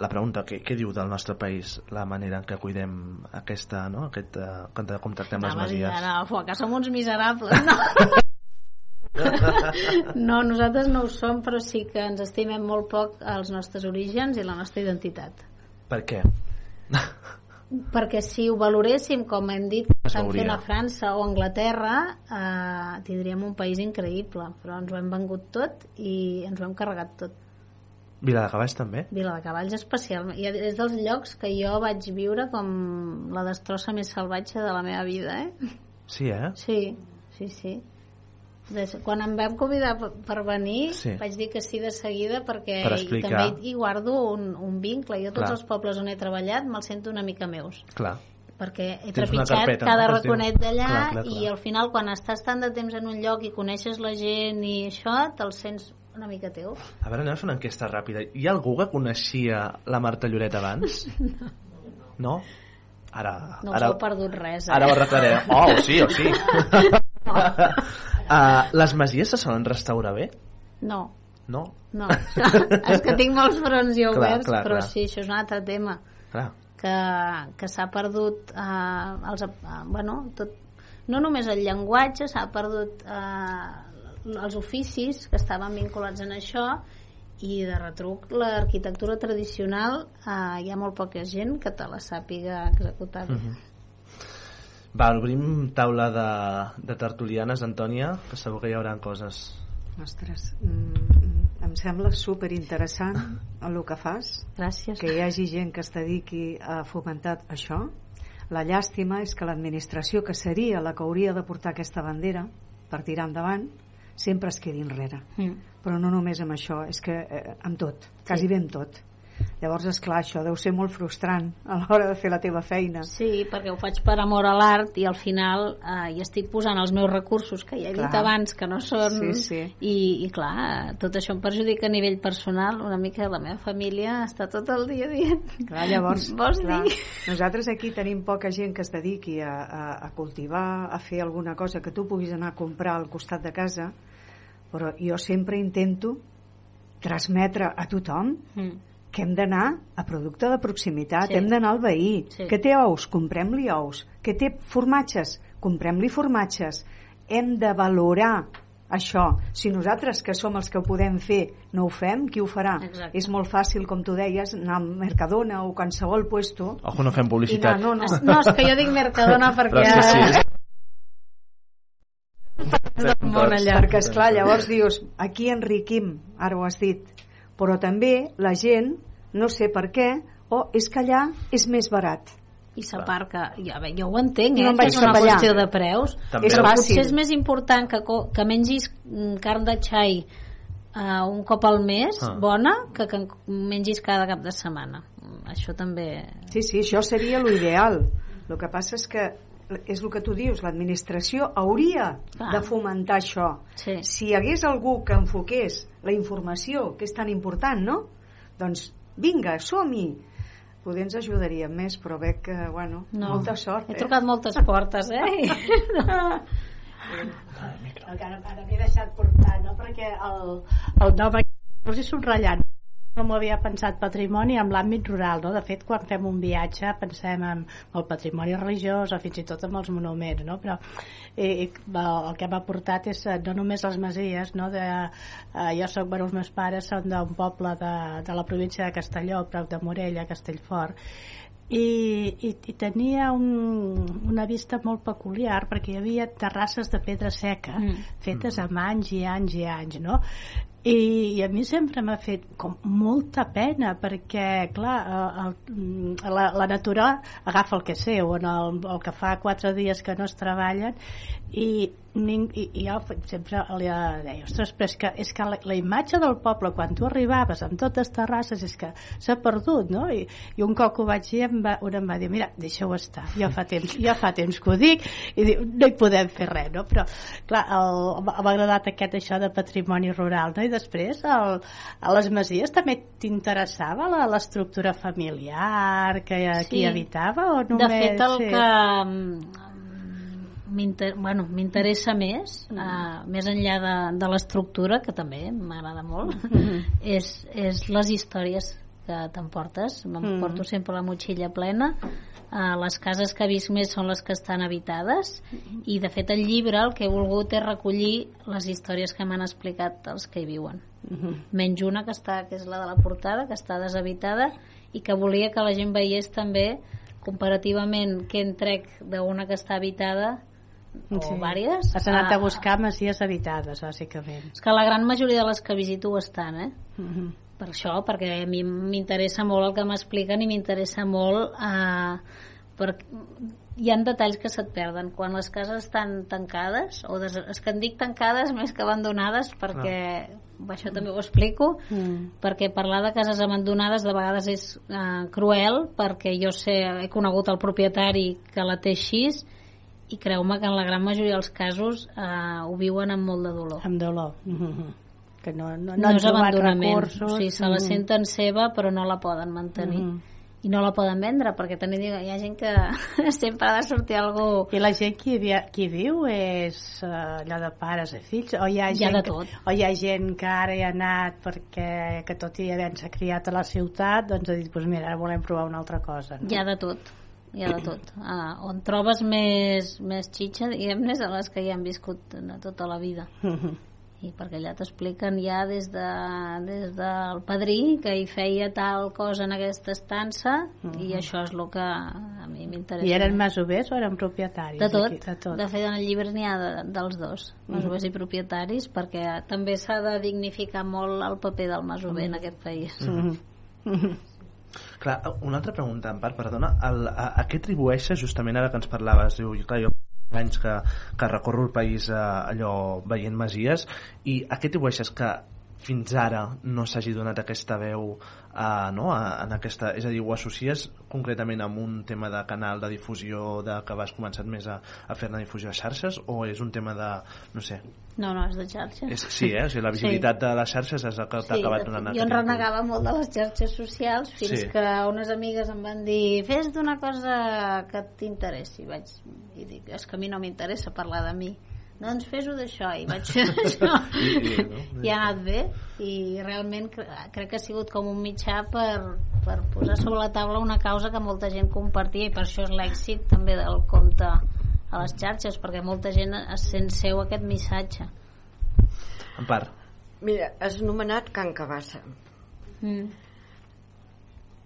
la pregunta, què, què diu del nostre país la manera en què cuidem aquesta, no? Aquest, eh, com, tractem les a dir, masies? ara, que som uns miserables no? <laughs> <laughs> no, nosaltres no ho som però sí que ens estimem molt poc els nostres orígens i la nostra identitat Per què? perquè si ho valoréssim com hem dit estan fent a França o Anglaterra eh, tindríem un país increïble però ens ho hem vengut tot i ens ho hem carregat tot Vila de Cavalls també? Vila de Cavalls especialment i és dels llocs que jo vaig viure com la destrossa més salvatge de la meva vida eh? Sí, eh? Sí, sí, sí. Quan em vam convidar per, venir Sí. vaig dir que sí de seguida perquè Per i explicar. també hi guardo un, un vincle jo tots Clar. els pobles on he treballat me'ls sento una mica meus Clar. perquè he Tens trepitjat carpeta, cada no? Raconet d'allà i al final quan estàs tant de temps en un lloc i coneixes la gent i això te'l sents una mica teu A veure, anem a fer una enquesta ràpida. Hi ha algú que coneixia la Marta Lloret abans? <laughs> No. Ara, no us ara, heu perdut res eh? ara ho arreglaré. Oh, sí, o sí. <laughs> <laughs> uh, les masies se solen restaurar bé? no, No? no <laughs> és que tinc molts fronts Clar, oberts clar, però clar. sí, això és un altre tema Clar. que, que s'ha perdut eh, els, eh, bueno, tot, no només el llenguatge s'ha perdut eh, els oficis que estaven vinculats en això i de retruc l'arquitectura tradicional eh, hi ha molt poca gent que te la sàpiga executar bé. Mhm. Va, obrim taula de, de tertulianes, Antònia, que segur que hi haurà coses. Ostres, mm, em sembla super interessant el que fas, gràcies que hi hagi gent que es dediqui a fomentar això. La llàstima és que l'administració, que seria la que hauria de portar aquesta bandera per tirar endavant, sempre es quedi enrere. mm. Però no només amb això, és que eh, amb tot, quasi bé amb tot. Llavors, és clar, això deu ser molt frustrant a l'hora de fer la teva feina. Sí, perquè ho faig per amor a l'art i al final eh, hi estic posant els meus recursos que ja he dit Clar. abans que no són Sí, sí. I, i clar, tot això em perjudica a nivell personal una mica la meva família està tot el dia dient Clar, llavors, vols clar, dir? nosaltres aquí tenim poca gent que es dediqui a, a, a cultivar, a fer alguna cosa que tu puguis anar a comprar al costat de casa, però jo sempre intento transmetre a tothom Mm. Que hem d'anar a producte de proximitat, Sí. hem d'anar al veí, Sí. que té ous, comprem-li ous, que té formatges, comprem-li formatges. Hem de valorar això. Si nosaltres, que som els que ho podem fer, no ho fem, qui ho farà? Exacte. És molt fàcil, com tu deies, anar al Mercadona o qualsevol puesto Ojo, no fem publicitat. no, no, Es- No, és que jo dic Mercadona perquè... Però és que sí. món allà. perquè és clar, llavors dius aquí enriquim, ara ho has dit però també la gent no sé per què, o és que allà és més barat I s'aparca. Ja, bé, jo ho entenc, eh? que vaig és una allà. qüestió de preus. També. És Però potser és més important que, que mengis mm, carn de xai uh, un cop al mes, Ah. bona, que, que mengis cada cap de setmana. Mm, Això també... Sí, sí, això seria l'ideal. El que passa és que és el que tu dius, l'administració hauria Clar. de fomentar això. Sí. Si hi hagués algú que enfoqués la informació, que és tan important, no? Doncs vinga, som-hi! Poder ens ajudaria més, però veig que, bueno, No. molta sort. He Eh? trucat moltes portes, eh? el que ara, m'he deixat portar no? perquè el, el nom aquí us he subratllat no m'ho havia pensat patrimoni en l'àmbit rural, no? De fet, quan fem un viatge pensem en el patrimoni religiós o fins i tot en els monuments, no? Però eh, el que m'ha portat és eh, no només les masies, no? De, eh, jo soc, bueno, els meus pares són d'un poble de, de la província de Castelló, prop de Morella, Castellfort, i, i, i tenia un, una vista molt peculiar perquè hi havia terrasses de pedra seca mm. fetes amb anys i anys i anys no? I, i a mi sempre m'ha fet com molta pena perquè clar el, el, la, la natura agafa el que seu en el, el que fa quatre dies que no es treballen i, i, i jo sempre li deia ostres, però és que, és que la, la imatge del poble quan tu arribaves amb totes terrasses és que s'ha perdut no? I, i un cop que ho vaig dir em va, un em va dir mira, deixa-ho estar, jo fa temps, jo fa temps que ho dic i diu, no hi podem fer res no? però clar, m'ha agradat aquest això de patrimoni rural no? i després el, a les masies també t'interessava la- l'estructura familiar que aquí Sí. habitava o només de fet el sí. que bueno, m'interessa més Mm. uh, més enllà de, de l'estructura que també m'agrada molt Mm-hmm. és, és les històries que t'emportes m'emporto Mm. sempre la motxilla plena uh, les cases que he vist més són les que estan habitades Mm-hmm. i de fet el llibre el que he volgut és recollir les històries que m'han explicat els que hi viuen Mhm. menys una que està que és la de la portada que està deshabitada i que volia que la gent veiés també comparativament què en trec d'una que està habitada o Sí. vàries Has anat a Ah, buscar masies habitades, bàsicament. és que la gran majoria de les que visito ho estan eh? Mhm. per això, perquè a mi m'interessa molt el que m'expliquen i m'interessa molt eh, per... hi han detalls que se't perden quan les cases estan tancades o des... és que en dic tancades més que abandonades perquè això també ho explico Mm. perquè parlar de cases abandonades de vegades és eh, cruel perquè jo sé, he conegut el propietari que la té així i creu-me que en la gran majoria dels casos eh, ho viuen amb molt de dolor Amb dolor. Mhm. Que no, no, no, no és abandonament recursos. o sigui, se la Mhm. senten seva però no la poden mantenir Mhm. i no la poden vendre perquè també dic, hi ha gent que <laughs> sempre ha de sortir algú I la gent qui, qui viu és uh, allò de pares i fills? O hi ha, Hi ha gent de que- tot. O hi ha gent que ara hi ha anat perquè que tot i havent-se criat a la ciutat doncs ha dit, pues mira, ara volem provar una altra cosa. No? hi ha de tot hi ha de tot uh, on trobes més, més xitxa diguem-ne a les que hi han viscut de tota la vida i perquè allà t'expliquen ja des, de, des del padrí que hi feia tal cosa en aquesta estança i això és el que a mi m'interessa I eren masovers o eren propietaris? de tot, aquí? De tot. de fet en el llibre n'hi ha de, dels dos masovers i propietaris perquè també s'ha de dignificar molt el paper del masover en aquest país Mhm. Mhm. Clar, una altra pregunta, en part, perdona. El, a, a què atribueixes, justament ara que ens parlaves, diu, clar, jo anys que, que recorro el país eh, allò veient masies, i a què atribueixes que fins ara no s'hagi donat aquesta veu eh, no, en aquesta, és a dir, ho associes concretament amb un tema de canal de difusió de que vas començar més a, a fer-ne difusió a xarxes o és un tema de, no sé no, no, és de xarxa. És, sí, eh? o sigui, la visibilitat de les xarxes és el que t'ha acabat de donant jo en aquest renegava molt de les xarxes socials fins Sí. que unes amigues em van dir fes d'una cosa que t'interessi. Vaig, i dic, és que a mi no m'interessa parlar de mi. Doncs fes-ho d'això. I vaig fer <laughs> això. I- i- no? i ha anat bé. I realment cre crec que ha sigut com un mitjà per, per posar sobre la taula una causa que molta gent compartia i per això és l'èxit també del compte a les xarxes perquè molta gent es sent seu aquest missatge en part Mira, has nomenat Can Cabassa. mm.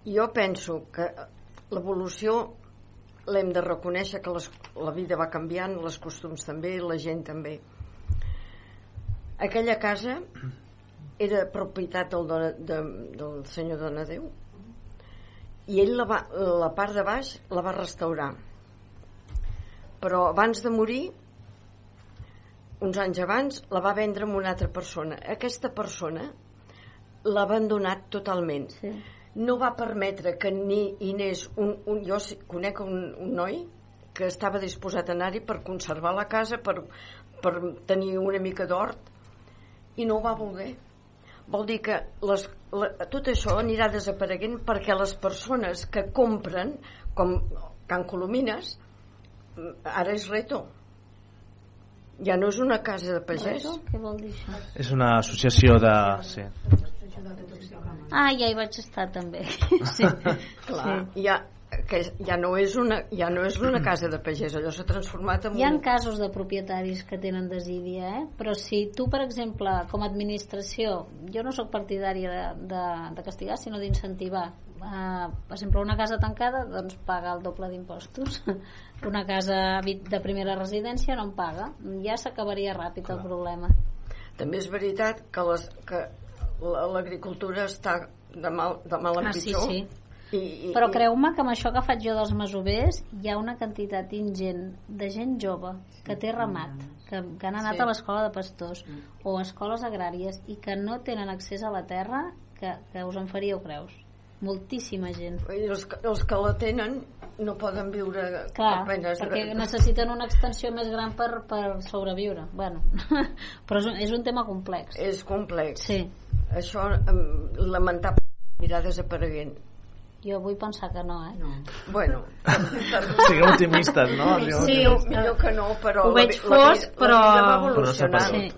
Jo penso que l'evolució l'hem de reconèixer que les, la vida va canviant, les costums també, la gent també. Aquella casa era propietat del, dona, de, del senyor Donadeu i ell la, va, la part de baix la va restaurar. Però abans de morir, uns anys abans, la va vendre a una altra persona. Aquesta persona l'ha abandonat totalment sí. no va permetre que ni hi anés un, un, jo conec un, un noi que estava disposat a anar-hi per conservar la casa per, per tenir una mica d'hort i no ho va voler vol dir que les, la, tot això anirà desapareguent perquè les persones que compren com Can Colomines ara és reto ja no és una casa de pagès Reto? Què vol dir això? és una associació de... Sí. Ah, ja hi vaig estar també. <laughs> Sí. Clar, ja, que ja no és una, ja no és una casa de pagès, allò s'ha transformat en Hi ha un... casos de propietaris que tenen desídia, eh? però si tu, per exemple, com a administració, jo no sóc partidària de, de, de castigar, sinó d'incentivar. Uh, per exemple, una casa tancada doncs paga el doble d'impostos. <laughs> Una casa de primera residència no en paga. Ja s'acabaria ràpid el problema. També és veritat que les- que la- l'agricultura està de mal, de mal en Ah, sí, pitjor. sí. I, i, Però creu-me que amb això que faig jo dels masovers hi ha una quantitat ingent de gent jove que té ramat, que, que han anat Sí. a l'escola de pastors o a escoles agràries i que no tenen accés a la terra que, que us en faríeu creus. Moltíssima gent. i els, els que la tenen no poden viure Clar, apenes... perquè necessiten una extensió més gran per, per sobreviure. Bueno, <laughs> però és un, és un tema complex. És complex. Sí, Això, em, lamentable, anirà desapareguent. Jo vull pensar que no, eh? No. Bueno, <laughs> Sigueu optimistes, no? Sí. millor, millor que no, però Ho la veig vi- la, fosc, vida- però- la vida va Però s'ha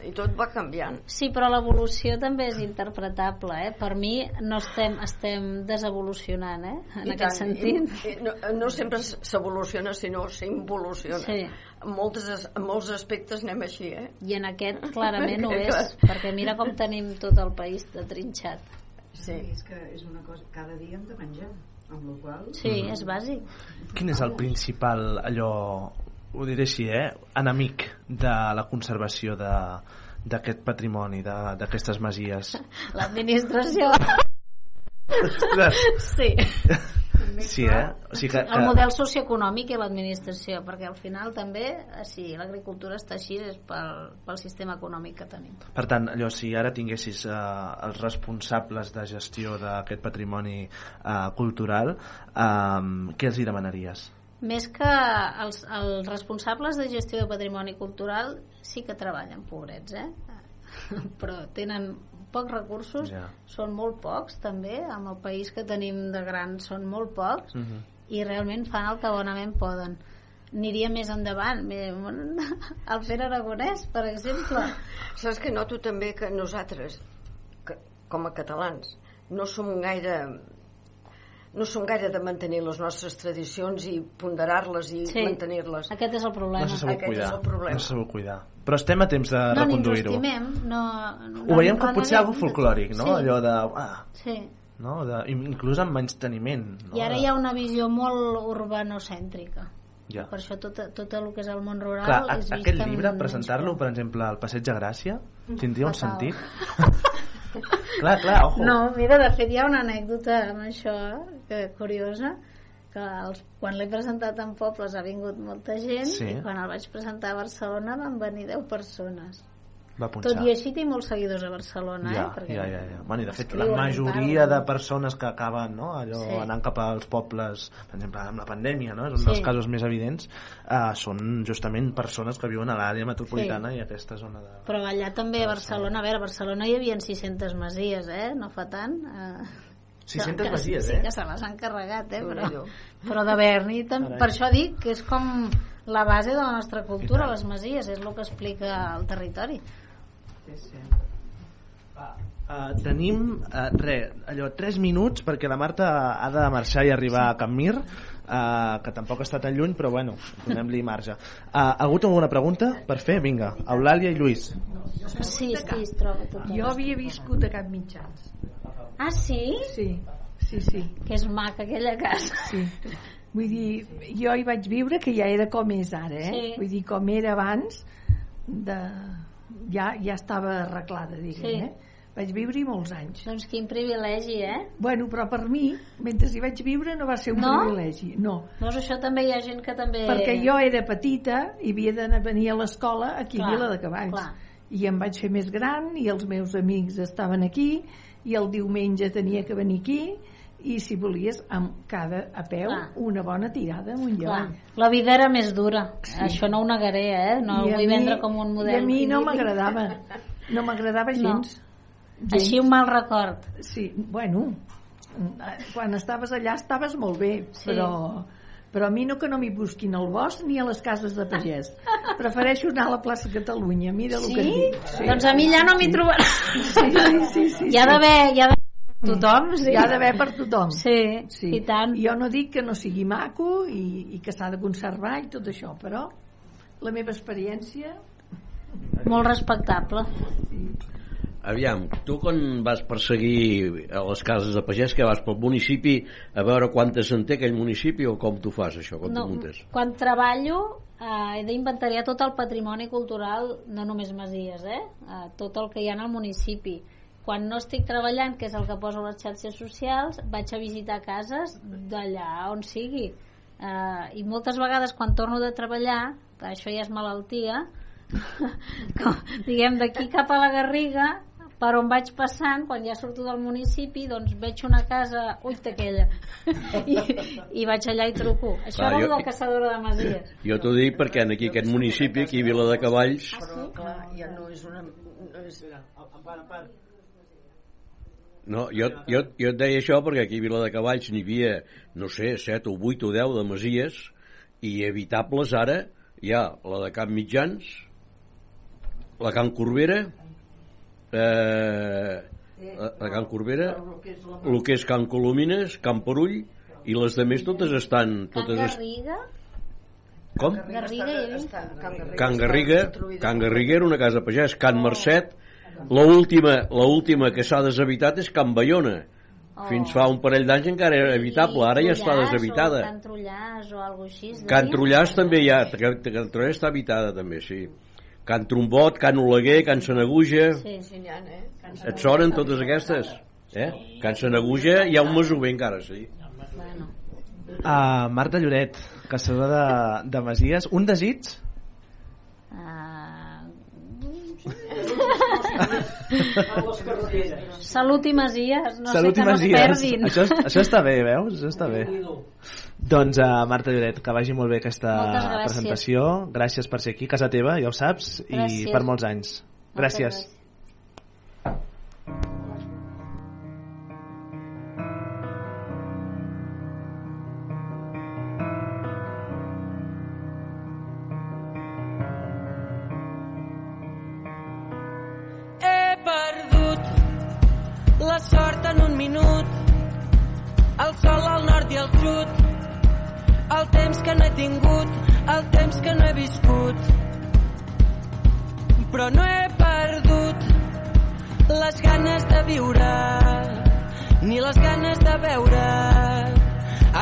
i tot va canviant. Sí, però l'evolució també és interpretable, eh? Per mi no estem, estem desevolucionant, eh? En I aquest tant, sentit. I, i no, no sempre s'evoluciona, sinó s'involuciona. Sí. En, moltes, en molts aspectes anem així, eh? I en aquest clarament ho <laughs> és, perquè mira com tenim tot el país de trinxat. Sí. És que és una cosa, cada dia hem de menjar, amb la qual Sí, és bàsic. Quin és el principal, allò, ho diré així, eh, enemic de la conservació de d'aquest patrimoni, de- d'aquestes masies? <laughs> L'administració... Sí. <laughs> sí, eh? O sigui que, El que, model socioeconòmic i l'administració, perquè al final també, eh, si l'agricultura està així, és pel, pel sistema econòmic que tenim. per tant, allò, si ara tinguessis eh, els responsables de gestió d'aquest patrimoni eh, cultural, eh, què els hi demanaries? Més que els, els responsables de gestió de patrimoni cultural sí que treballen, pobrets, eh? <laughs> Però tenen pocs recursos, Ja. són molt pocs també, amb el país que tenim de gran són molt pocs, Mhm. i realment fan el que bonament poden. Aniria més endavant, el <laughs> Pere Aragonès, per exemple. <laughs> Saps que noto també que nosaltres, que, com a catalans, no som gaire no som gaire de mantenir les nostres tradicions i ponderar-les i Sí. mantenir-les. Aquest és el problema. No se sabut Aquest és cuidar. el problema. No se sabut cuidar. Però estem a temps de no reconduir-ho. estimem, no, no Ho veiem no com potser algo folclòric, no? Sí, Allò de... Ah, sí. no? de inclús amb menysteniment. No? I ara hi ha una visió molt urbanocèntrica. Ja. Per això tot, tot el que és el món rural Clar, a, és vist aquest llibre, menys presentar-lo, por. per exemple, al Passeig de Gràcia, tindria un sentit? <laughs> clar, clar, ojo. No, mira, de fet hi ha una anècdota amb això que curiosa que els, quan l'he presentat en pobles ha vingut molta gent Sí. i quan el vaig presentar a Barcelona van venir 10 persones Va punxar. tot i així té molts seguidors a Barcelona Ja, eh? Perquè ja, ja, ja. Bueno, i de fet, la majoria de persones que acaben no, allò, Sí. anant cap als pobles, per exemple, amb la pandèmia, no? és un Sí. dels casos més evidents, eh, són justament persones que viuen a l'àrea metropolitana Sí. i aquesta zona de... però allà també a Barcelona a veure, a Barcelona hi havia 600 masies eh? no fa tant eh, 600 que, masies, sí, eh? que se les han carregat eh? però, però de Berni tam- Carai. per això dic que és com la base de la nostra cultura les masies, és el que explica el territori Uh, tenim, uh, re, allò, 3 minuts perquè la Marta ha de marxar i arribar a Can Mir, uh, que tampoc està tan lluny, però bueno, donem-li marge. Uh, ha hagut alguna pregunta per fer? Vinga, Eulàlia i Lluís. sí, sí, es troba tot Jo havia viscut a Cap Mitjans. ah sí? Sí, sí, sí. que és maca aquella casa sí. Vull dir, jo hi vaig viure que ja era com és ara, eh? Sí. Vull dir, com era abans, de... ja, ja estava arreglada, diguem, Sí. eh? Vaig viure-hi molts anys. doncs quin privilegi, eh? Bueno, però per mi, mentre hi vaig viure, no va ser un No? privilegi. No, Doncs això també hi ha gent que també... perquè jo era petita i havia a venir a l'escola aquí Clar, a Vila de Cavalls. clar. I em vaig fer més gran i els meus amics estaven aquí i el diumenge tenia que venir aquí i si volies amb cada a peu Clar. una bona tirada amunt i Clar, la vida era més dura això no ho negaré, eh? no I ho vull mi- vendre com un model I a mi no m'agradava. No m'agradava No. Gens. així un mal record Sí, bueno, quan estaves allà estaves molt bé, Sí. però, però a mi no que no m'hi busquin al bosc ni a les cases de pagès. <laughs> Prefereixo anar a la plaça Catalunya, mira el Sí? que et dic. Sí. Doncs a mi ja no m'hi trobaràs. Sí, sí, sí, sí, Hi ha d'haver hi ha d'haver tothom, sí. Hi ha d'haver per tothom. Sí, Sí. i tant. Jo no dic que no sigui maco i, i que s'ha de conservar i tot això, però la meva experiència... Molt respectable. Aviam, tu quan vas perseguir a les cases de pagès, que vas pel municipi a veure quantes en té aquell municipi o com tu fas això, com No, muntes? quan treballo eh, he d'inventariar tot el patrimoni cultural, no només masies, eh? eh? tot el que hi ha al municipi. Quan no estic treballant, que és el que poso a les xarxes socials, vaig a visitar cases d'allà on sigui. Eh, I moltes vegades quan torno de treballar, que això ja és malaltia, <laughs> com, diguem d'aquí cap a la Garriga, per on vaig passant, quan ja surto del municipi, doncs veig una casa, ui, aquella, I, i vaig allà i truco. Això Clar, era jo- la caçadora de Masies. Jo t'ho dic perquè en aquí aquest municipi, aquí a Vila de Cavalls, Però, clar, ja no és una... No és... no, jo, jo, jo et deia això perquè aquí a Vila de Cavalls n'hi havia, no sé, 7 o 8 o 10 de masies i evitables ara hi ha la de Camp Mitjans, la Can Corbera, eh, la, la Can Corbera, el que és Can Colomines, Can Perull i les de més totes estan... Can Totes est... Garriga? Com? Garriga? Està, Can Garriga, Can Garriga. Can era una casa pagès, Can Mercet, la última, la última que s'ha deshabitat és Can Bayona. Oh. Fins fa un parell d'anys encara era habitable, ara ja està deshabitada. Can Trullàs o alguna així. es Can? Trullàs també hi ha, Can Can Trullàs està habitada també, sí. Can Trombot, Can Oleguer, Can Senaguja, Sí. Sí, ha, eh? Can et sonen totes aquestes? Eh? Can Senaguja hi ha un masover encara, sí. Bueno. Uh, Marta Lloret, caçadora de, de Masies. Un desig? Uh... <laughs> Salut i masies, no Salut sé i que no es perdin. Això, això està bé, veus? Això està bé. Doncs, uh, Marta Lloret, que vagi molt bé aquesta gràcies. presentació. Gràcies per ser aquí, casa teva, ja ho saps, i Gràcies. per molts anys. Moltes Gràcies. Que no he tingut, el temps que no he viscut. Però no he perdut les ganes de viure, ni les ganes de veure.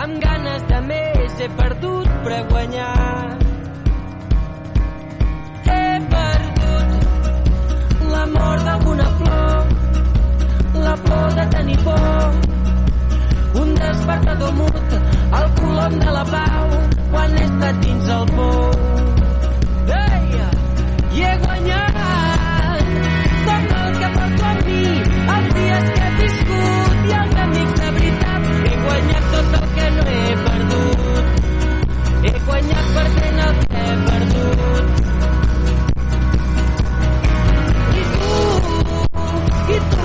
Amb ganes de més he perdut, però he guanyat. He perdut l'amor d'alguna flor, la por de tenir por, un despertador mut, el colom de la pau, quan he estat dins el pou. Ei! I he guanyat tot el que porto amb mi, els dies que he viscut i els amics de veritat. He guanyat tot el que no he perdut. He guanyat perdent el que he perdut. I tu, i tu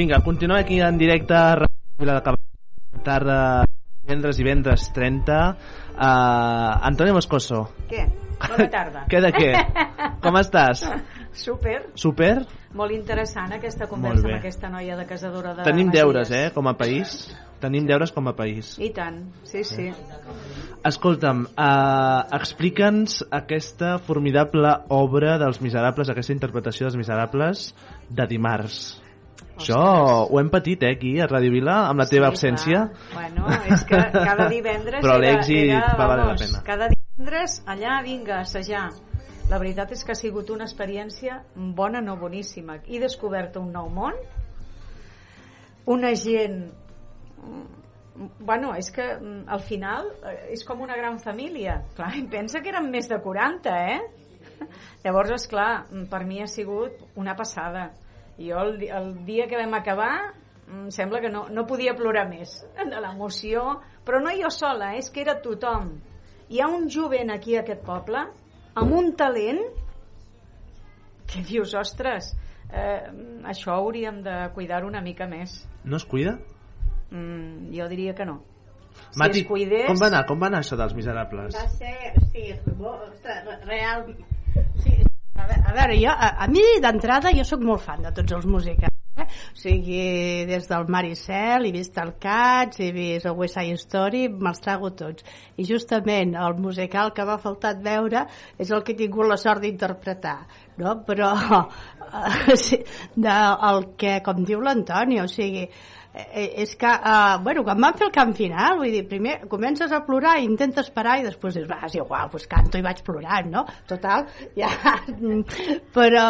Vinga, continuem aquí en directe a Vila de Cavalls. Tarda, divendres i divendres 30. Uh, Antonio Moscoso. Què? Bona tarda. <laughs> Què de què? Com estàs? Super. Super? Molt interessant aquesta conversa amb aquesta noia de casadora de Tenim Masies. deures, eh, com a país. Tenim deures com a país. I tant, sí, sí. Escolta'm, uh, explica'ns aquesta formidable obra dels Miserables, aquesta interpretació dels Miserables de dimarts. Això ho hem patit, eh, aquí, a Ràdio Vila, amb la teva absència. Bueno, és que cada divendres Però l'èxit va valer la pena. cada divendres allà, vinga, assajar. La veritat és que ha sigut una experiència bona, no boníssima. He descobert un nou món, una gent mm, bueno, és que mm, al final eh, és com una gran família clar, em pensa que eren més de 40 eh? llavors, és clar per mi ha sigut una passada jo el, el dia que vam acabar em sembla que no, no podia plorar més de l'emoció però no jo sola, és que era tothom hi ha un jovent aquí a aquest poble amb un talent que dius, ostres eh, això hauríem de cuidar una mica més No es cuida? Mm, jo diria que no. Mati, si es cuidés... com va anar? Com va anar això dels Miserables? Va ser, sí, bo- ostres, re- real... Sí, a veure, a veure jo, a, a mi d'entrada jo sóc molt fan de tots els musicals. Eh? O sigui, des del Maricel, he vist el Cats, he vist el West Side Story, me'ls trago tots. I justament el musical que m'ha faltat veure és el que he tingut la sort d'interpretar, no? Però eh, <laughs> sí, de, el que, com diu l'Antoni, o sigui, eh, és que, eh, bueno, quan van fer el cant final, vull dir, primer comences a plorar i intentes parar i després dius, va, és igual, doncs canto i vaig plorant, no? Total, <laughs> ja... Però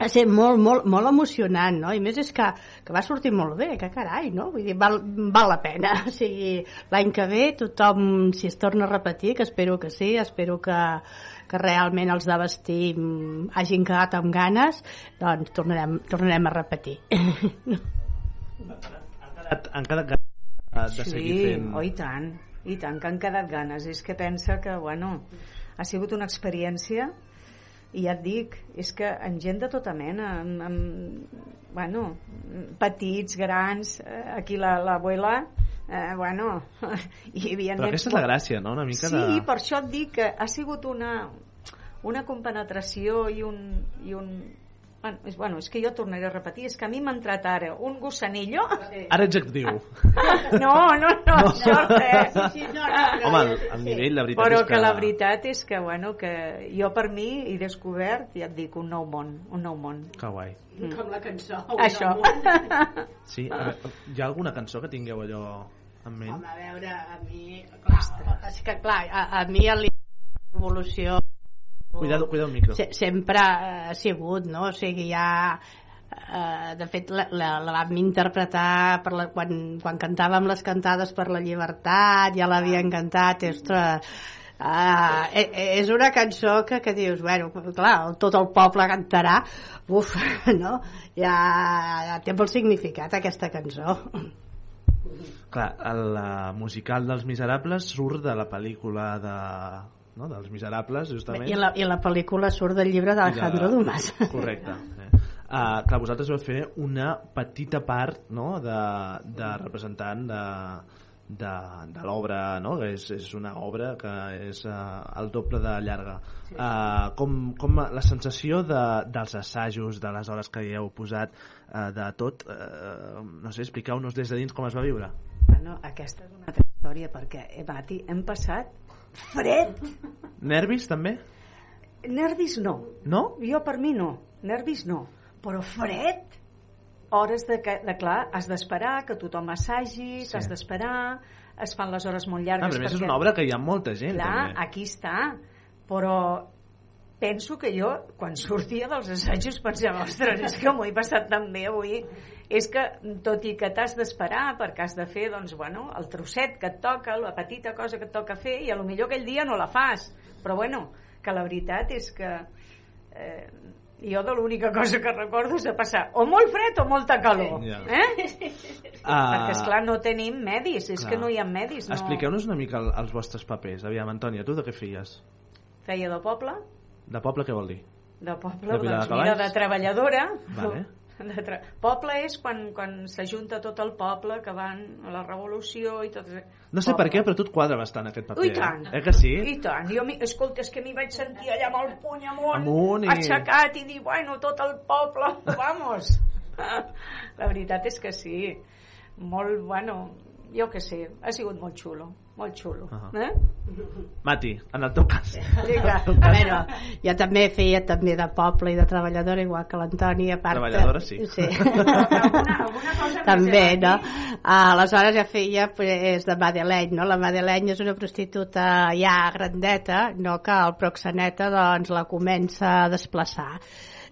va ser molt, molt, molt emocionant, no? I més és que, que va sortir molt bé, que carai, no? Vull dir, val, val la pena. <laughs> O sigui, l'any que ve tothom, si es torna a repetir, que espero que sí, espero que, que realment els de vestir mm, hagin quedat amb ganes, doncs tornarem, tornarem a repetir. <laughs> Han quedat ganes de seguir sí, fent... oh, i tant, i tant, que han quedat ganes. És que pensa que, bueno, ha sigut una experiència i ja et dic, és que en gent de tota mena, amb, amb, bueno, petits, grans, eh, aquí la- l'abuela, eh, bueno, <laughs> hi havia Però aquesta és la gràcia, no? Una mica sí, de... per això et dic que ha sigut una, una compenetració i un, i un Bueno és, bueno, és que jo tornaré a repetir, és que a mi m'ha entrat ara un gossanillo... Ara ets actiu. <laughs> No, no, no, això res. Home, el, el nivell, la veritat Però és que... que la veritat és que, bueno, que jo per mi he descobert, ja et dic, un nou món, un nou món. Que guai. Com la cançó. Això. Sí, a veure, hi ha alguna cançó que tingueu allò en ment? Home, a veure, a mi... Clar, és que clar, a, a mi el revolució Cuidado, cuida el micro. se, sempre ha sigut, no? O sigui, ja... Eh, de fet, la, la, la vam interpretar per la, quan, quan cantàvem les cantades per la llibertat, ja l'havien cantat, ostres, Uh, és una cançó que, que dius, bueno, clar, tot el poble cantarà, uf, <laughs> no? Ja, ja té molt significat aquesta cançó. Clar, el uh, musical dels Miserables surt de la pel·lícula de, no? dels Miserables, justament. I la, I la pel·lícula surt del llibre d'Alejandro de- Dumas. <laughs> Correcte. Eh. Uh, clar, vosaltres vau fer una petita part no? de, de representant de, de, de l'obra, no? que és, és una obra que és uh, el doble de llarga. Uh, com, com la sensació de, dels assajos, de les hores que hi heu posat, uh, de tot, uh, no sé, expliqueu-nos des de dins com es va viure. Bueno, aquesta és una altra història, perquè, eh, Mati, hem passat fred. Nervis, també? Nervis no. No? Jo per mi no. Nervis no. Però fred. Hores de, que, de clar, has d'esperar que tothom assagi, Sí. que has d'esperar, es fan les hores molt Ah, llargues. però a més és perquè- una obra que hi ha molta gent. Clar, també. aquí està. Però penso que jo, quan sortia dels assajos, <laughs> pensava, ostres, és que m'ho he passat tan bé avui. És que, tot i que t'has d'esperar, perquè has de fer, doncs, bueno, el trosset que et toca, la petita cosa que et toca fer, i a lo millor aquell dia no la fas. Però, bueno, que la veritat és que eh, jo de l'única cosa que recordo és de passar o molt fred o molta calor. Eh? Ah, Perquè, esclar, no tenim medis, és clar. que no hi ha medis. No... Expliqueu-nos una mica el, els vostres papers. Aviam, Antònia, tu de què feies? Feia de poble, De poble què vol dir? de poble, De Vilar de doncs mira, de treballadora, Vale. De tra... Poble és quan, quan s'ajunta tot el poble, que van a la revolució i tot... No sé per què, però tu et quadra bastant aquest paper. Ui, tant. Eh que sí? I tant. Jo, escolta, és que m'hi vaig sentir allà amb el puny amunt, Amunt i- aixecat i dir, bueno, tot el poble, <laughs> vamos. La veritat és que sí. Molt, bueno, jo que sé, ha sigut molt xulo, molt xulo. Ahà. Eh? Mati, en el teu cas. <laughs> Vinga. A veure, jo també feia també de poble i de treballadora, igual que l'Antoni, a part... Treballadora, sí. Sí. <laughs> alguna, alguna cosa també, eh, no? Aleshores ja feia pues, de Madeleine, no? La Madeleine és una prostituta ja grandeta, no? Que el proxeneta doncs la comença a desplaçar.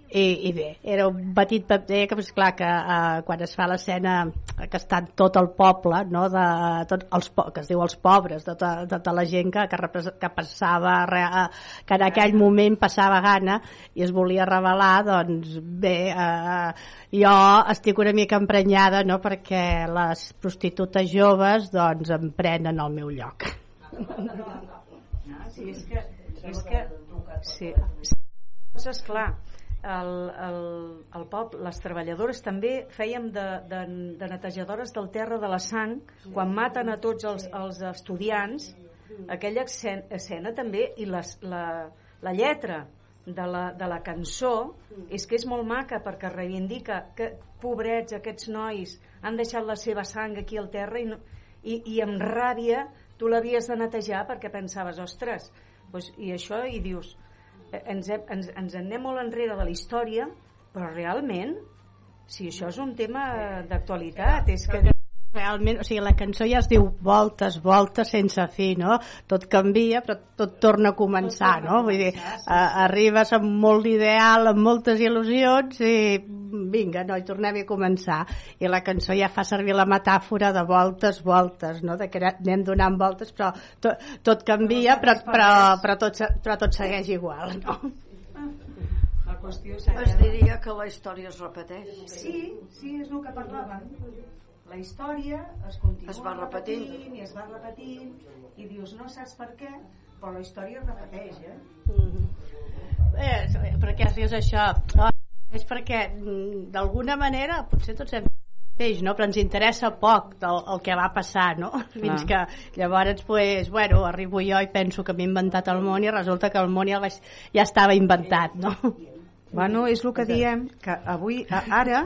I, i bé, era un petit paper que, pues, clar, que eh, quan es fa l'escena que està tot el poble, no? de, tot els, po- que es diu els pobres, de tota, tota la gent que, que, que passava, eh, que en aquell moment passava gana i es volia revelar, doncs bé, eh, jo estic una mica emprenyada, no?, perquè les prostitutes joves, doncs, em prenen el meu lloc. Ah, sí, és que... És que sí, sí. Doncs, esclar, el, el, el pop, les treballadores també fèiem de, de, de netejadores del terra de la sang quan maten a tots els, els estudiants aquella escena, escena també i les, la, la lletra de la, de la cançó és que és molt maca perquè reivindica que pobrets aquests nois han deixat la seva sang aquí al terra i, no, i, i amb ràbia tu l'havies de netejar perquè pensaves, ostres, doncs, i això, i dius, ens, hem, ens, ens en anem molt enrere de la història, però realment, si això és un tema d'actualitat, és que... Realment, o sigui, la cançó ja es diu voltes, voltes sense fi, no? Tot canvia, però tot torna a començar, no? Vull dir, a, arribes amb molt d'ideal, amb moltes il·lusions i vinga, no, i tornem a començar. I la cançó ja fa servir la metàfora de voltes, voltes, no? De que anem donant voltes, però tot, tot canvia, però, però, però, tot, però tot segueix igual, no? La qüestió Es diria que la història es repeteix. Sí, sí, és el que parlàvem. La història es continua Es va repetint. i es va repetint i dius, no saps per què, però la història es repeteix, eh? Eh, per què dius això? Oh, és perquè, mm, d'alguna manera, potser tots hem peix, no? però ens interessa poc del, el que va passar, no? Fins que llavors, pues, bueno, arribo jo i penso que m'he inventat el món i resulta que el món ja, vaig, ja estava inventat, no? Bueno, és el que diem, que avui, ara,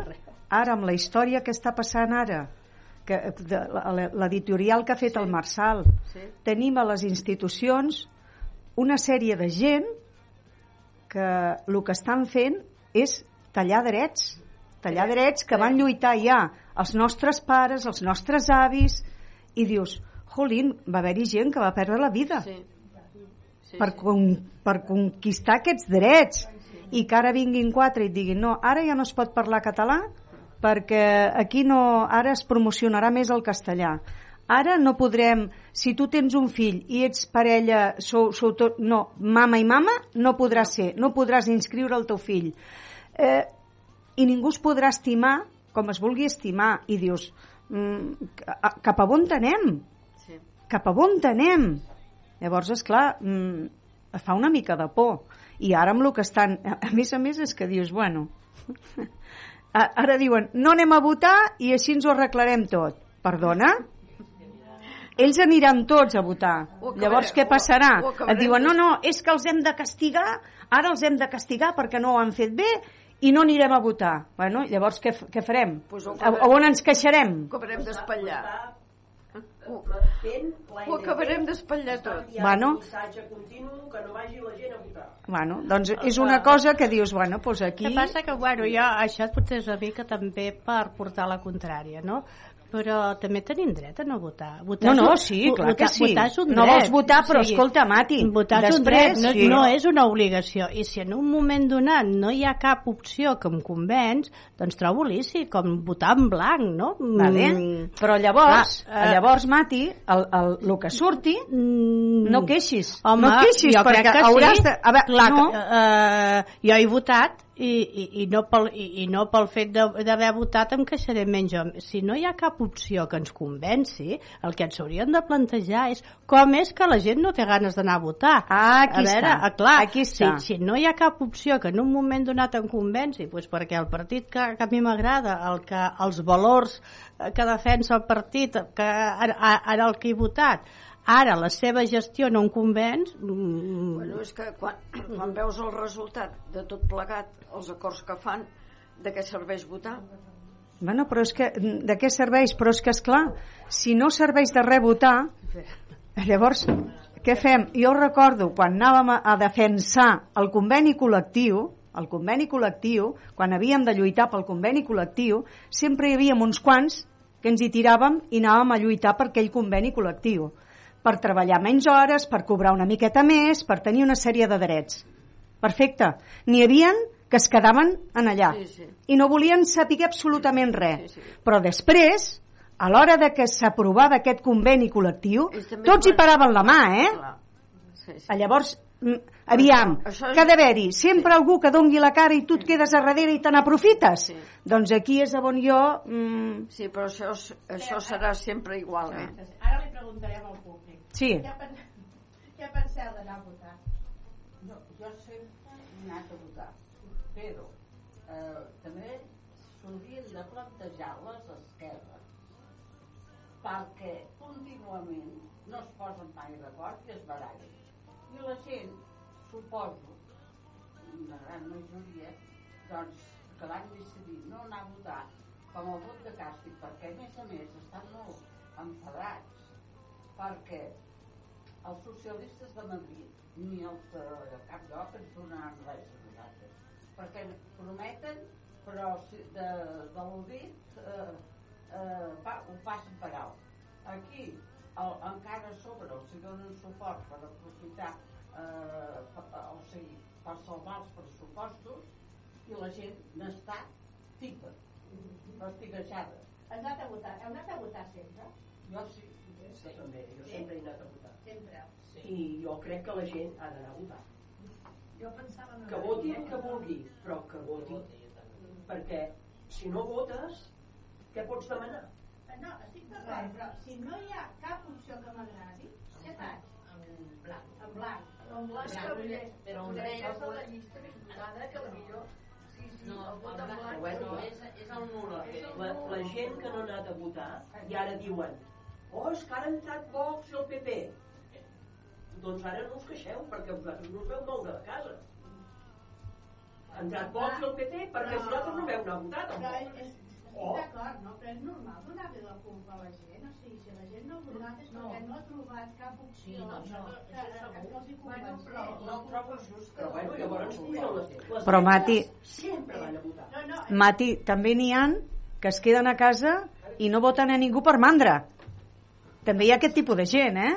ara amb la història que està passant ara, que l'editorial que ha fet el Marçal, Sí. tenim a les institucions una sèrie de gent que el que estan fent és tallar drets, tallar drets que van lluitar ja els nostres pares, els nostres avis, i dius, jolín, va haver-hi gent que va perdre la vida Sí. Sí, per, sí. con, per conquistar aquests drets i que ara vinguin quatre i et diguin no, ara ja no es pot parlar català perquè aquí no, ara es promocionarà més el castellà ara no podrem, si tu tens un fill i ets parella, sou, sou tot, no, mama i mama, no podrà ser, no podràs inscriure el teu fill. Eh, I ningú es podrà estimar com es vulgui estimar i dius, mm, ca- cap a on anem? Sí. cap a on anem? Llavors, és clar, mm, fa una mica de por. I ara amb el que estan... A a més a més és que dius, bueno... Ara diuen, no anem a votar i així ens ho arreglarem tot. Perdona? Ells aniran tots a votar. Acabarem- Llavors, què passarà? Et diuen, no, no, és que els hem de castigar, ara els hem de castigar perquè no ho han fet bé i no anirem a votar. Bueno, llavors què, què farem? Pues a, on ens queixarem? Ho acabarem d'espatllar. Ho, ho acabarem d'espatllar tot. Bueno, continu que no vagi la gent a votar. Bueno, doncs és una cosa que dius, bueno, doncs aquí... Que passa que, bueno, jo, això potser és una mica també per portar la contrària, no? Però també tenim dret a no votar. votar No, no, sí, clar que votar, sí. Votar és un No dret. vols votar, però escolta, Mati, votar és un dret, no, sí. no és una obligació. I si en un moment donat no hi ha cap opció que em convenç, doncs trobo lícit, com votar en blanc, no? Vale. Mm, Però llavors, Clar, eh, llavors Mati, el, el, el que surti, mm, no queixis. Home, no queixis, jo perquè crec que hauràs sí. de... A veure, Clar, no, que, eh, jo he votat i, i, i, no pel, i, i no pel fet de- d'haver votat em queixaré menys. Si no hi ha cap opció que ens convenci, el que ens haurien de plantejar és com és que la gent no té ganes d'anar a votar. Ah, aquí a veure, està. ah, clar, Aquí està. Si, si no hi ha cap opció que en un moment donat em convenci, doncs perquè el partit que, que a mi m'agrada, el que els valors eh, que defensa el partit, que ara, ara el que he votat, ara la seva gestió no em convenç, mm, Bueno, és que quan, <clears throat> quan veus el resultat de tot plegat, els acords que fan, de què serveix votar? Bueno, però és que, de què serveix? Però és que, és clar, si no serveix de res votar, llavors, què fem? Jo recordo, quan anàvem a, a defensar el conveni col·lectiu, el conveni col·lectiu, quan havíem de lluitar pel conveni col·lectiu, sempre hi havia uns quants que ens hi tiràvem i anàvem a lluitar per aquell conveni col·lectiu, per treballar menys hores, per cobrar una miqueta més, per tenir una sèrie de drets. Perfecte. N'hi havien que es quedaven en allà Sí, sí. i no volien saber absolutament res. Però després, a l'hora de que s'aprovava aquest conveni col·lectiu, tots hi paraven la mà, eh? Sí, sí. Llavors, mm, aviam, Això és- que ha d'haver-hi sempre algú que dongui la cara i tu et quedes a darrere i te n'aprofites. Sí. Doncs aquí és on jo... Mm, Sí, però això, és- això serà sempre igual, eh? Ara li preguntarem al públic. Sí. Què, pen... Penseu d'anar a votar? No, jo sempre he anat a votar, però eh, també s'haurien de plantejar les esquerres perquè contínuament no es posen mai d'acord i es barallen. I la gent, suposo, una gran majoria, doncs, que van decidir no anar a votar com a vot de càstig, perquè a més a més estan molt enfadats, perquè els socialistes de Madrid ni els de cap lloc ens donaran res a nosaltres perquè prometen però si de, de l'Udit eh, eh, pa, ho passen per alt aquí el, encara a sobre els donen suport per aprofitar eh, per, o sigui, per salvar els pressupostos i la gent n'està tipa fastiguejada Has anat a votar? Heu anat a votar sempre? jo sí, Jo també, jo sempre he anat a votar. Sempre. I jo crec que la gent ha d'anar a votar. Jo pensava... Que voti el que vulgui, però que voti. Perquè si no votes, què pots demanar? No, estic d'acord, però si no hi ha cap opció que m'agradi, què faig? en blanc En blanc. Però en blanc Però que però un dret és de la llista més votada, que potser sí, sí, No, el vot el en blanc, blanc. bueno, no, és, és el nul el que És el La, la gent que no ha anat a votar i ara diuen oh, és que ara ha entrat Vox i el PP. Doncs ara no us queixeu, perquè vosaltres no us veu moure de casa. Ha entrat Vox i el PP perquè Però- vosaltres no veu anar a votar, Però és, estic Oh. d'acord, no? Però és normal donar-li la culpa a la gent. O sigui, si la gent no ha votat és perquè no ha trobat cap opció Sí, no, això- que, això que, que els hi Bueno, però no ho trobo just que Però bueno, llavors pugen les, les Però, Mati- sempre van a votar. No, no, Mati, també n'hi han que es queden a casa i no voten a ningú per mandra. També hi ha aquest tipus de gent, eh?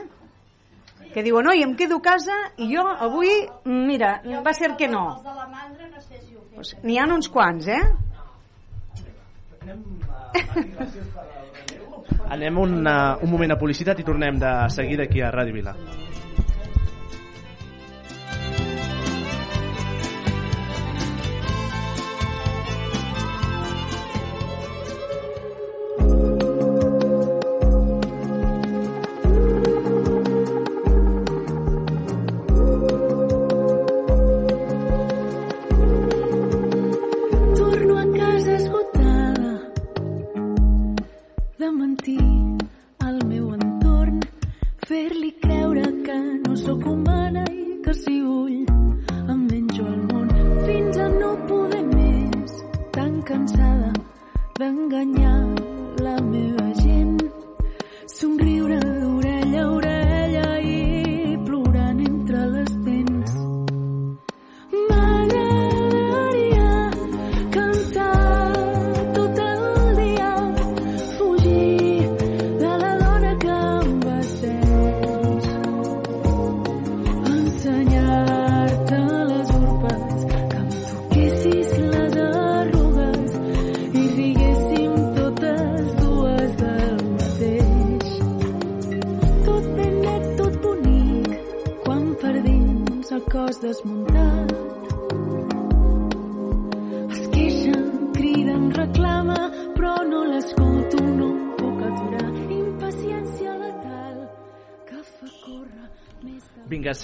Que diuen, oi, em quedo a casa i jo avui, mira, va ser que no. Els de la mandra no sé si ho fem. Pues N'hi ha uns quants, eh? Anem un, uh, un moment a publicitat i tornem de seguida aquí a Ràdio Vila.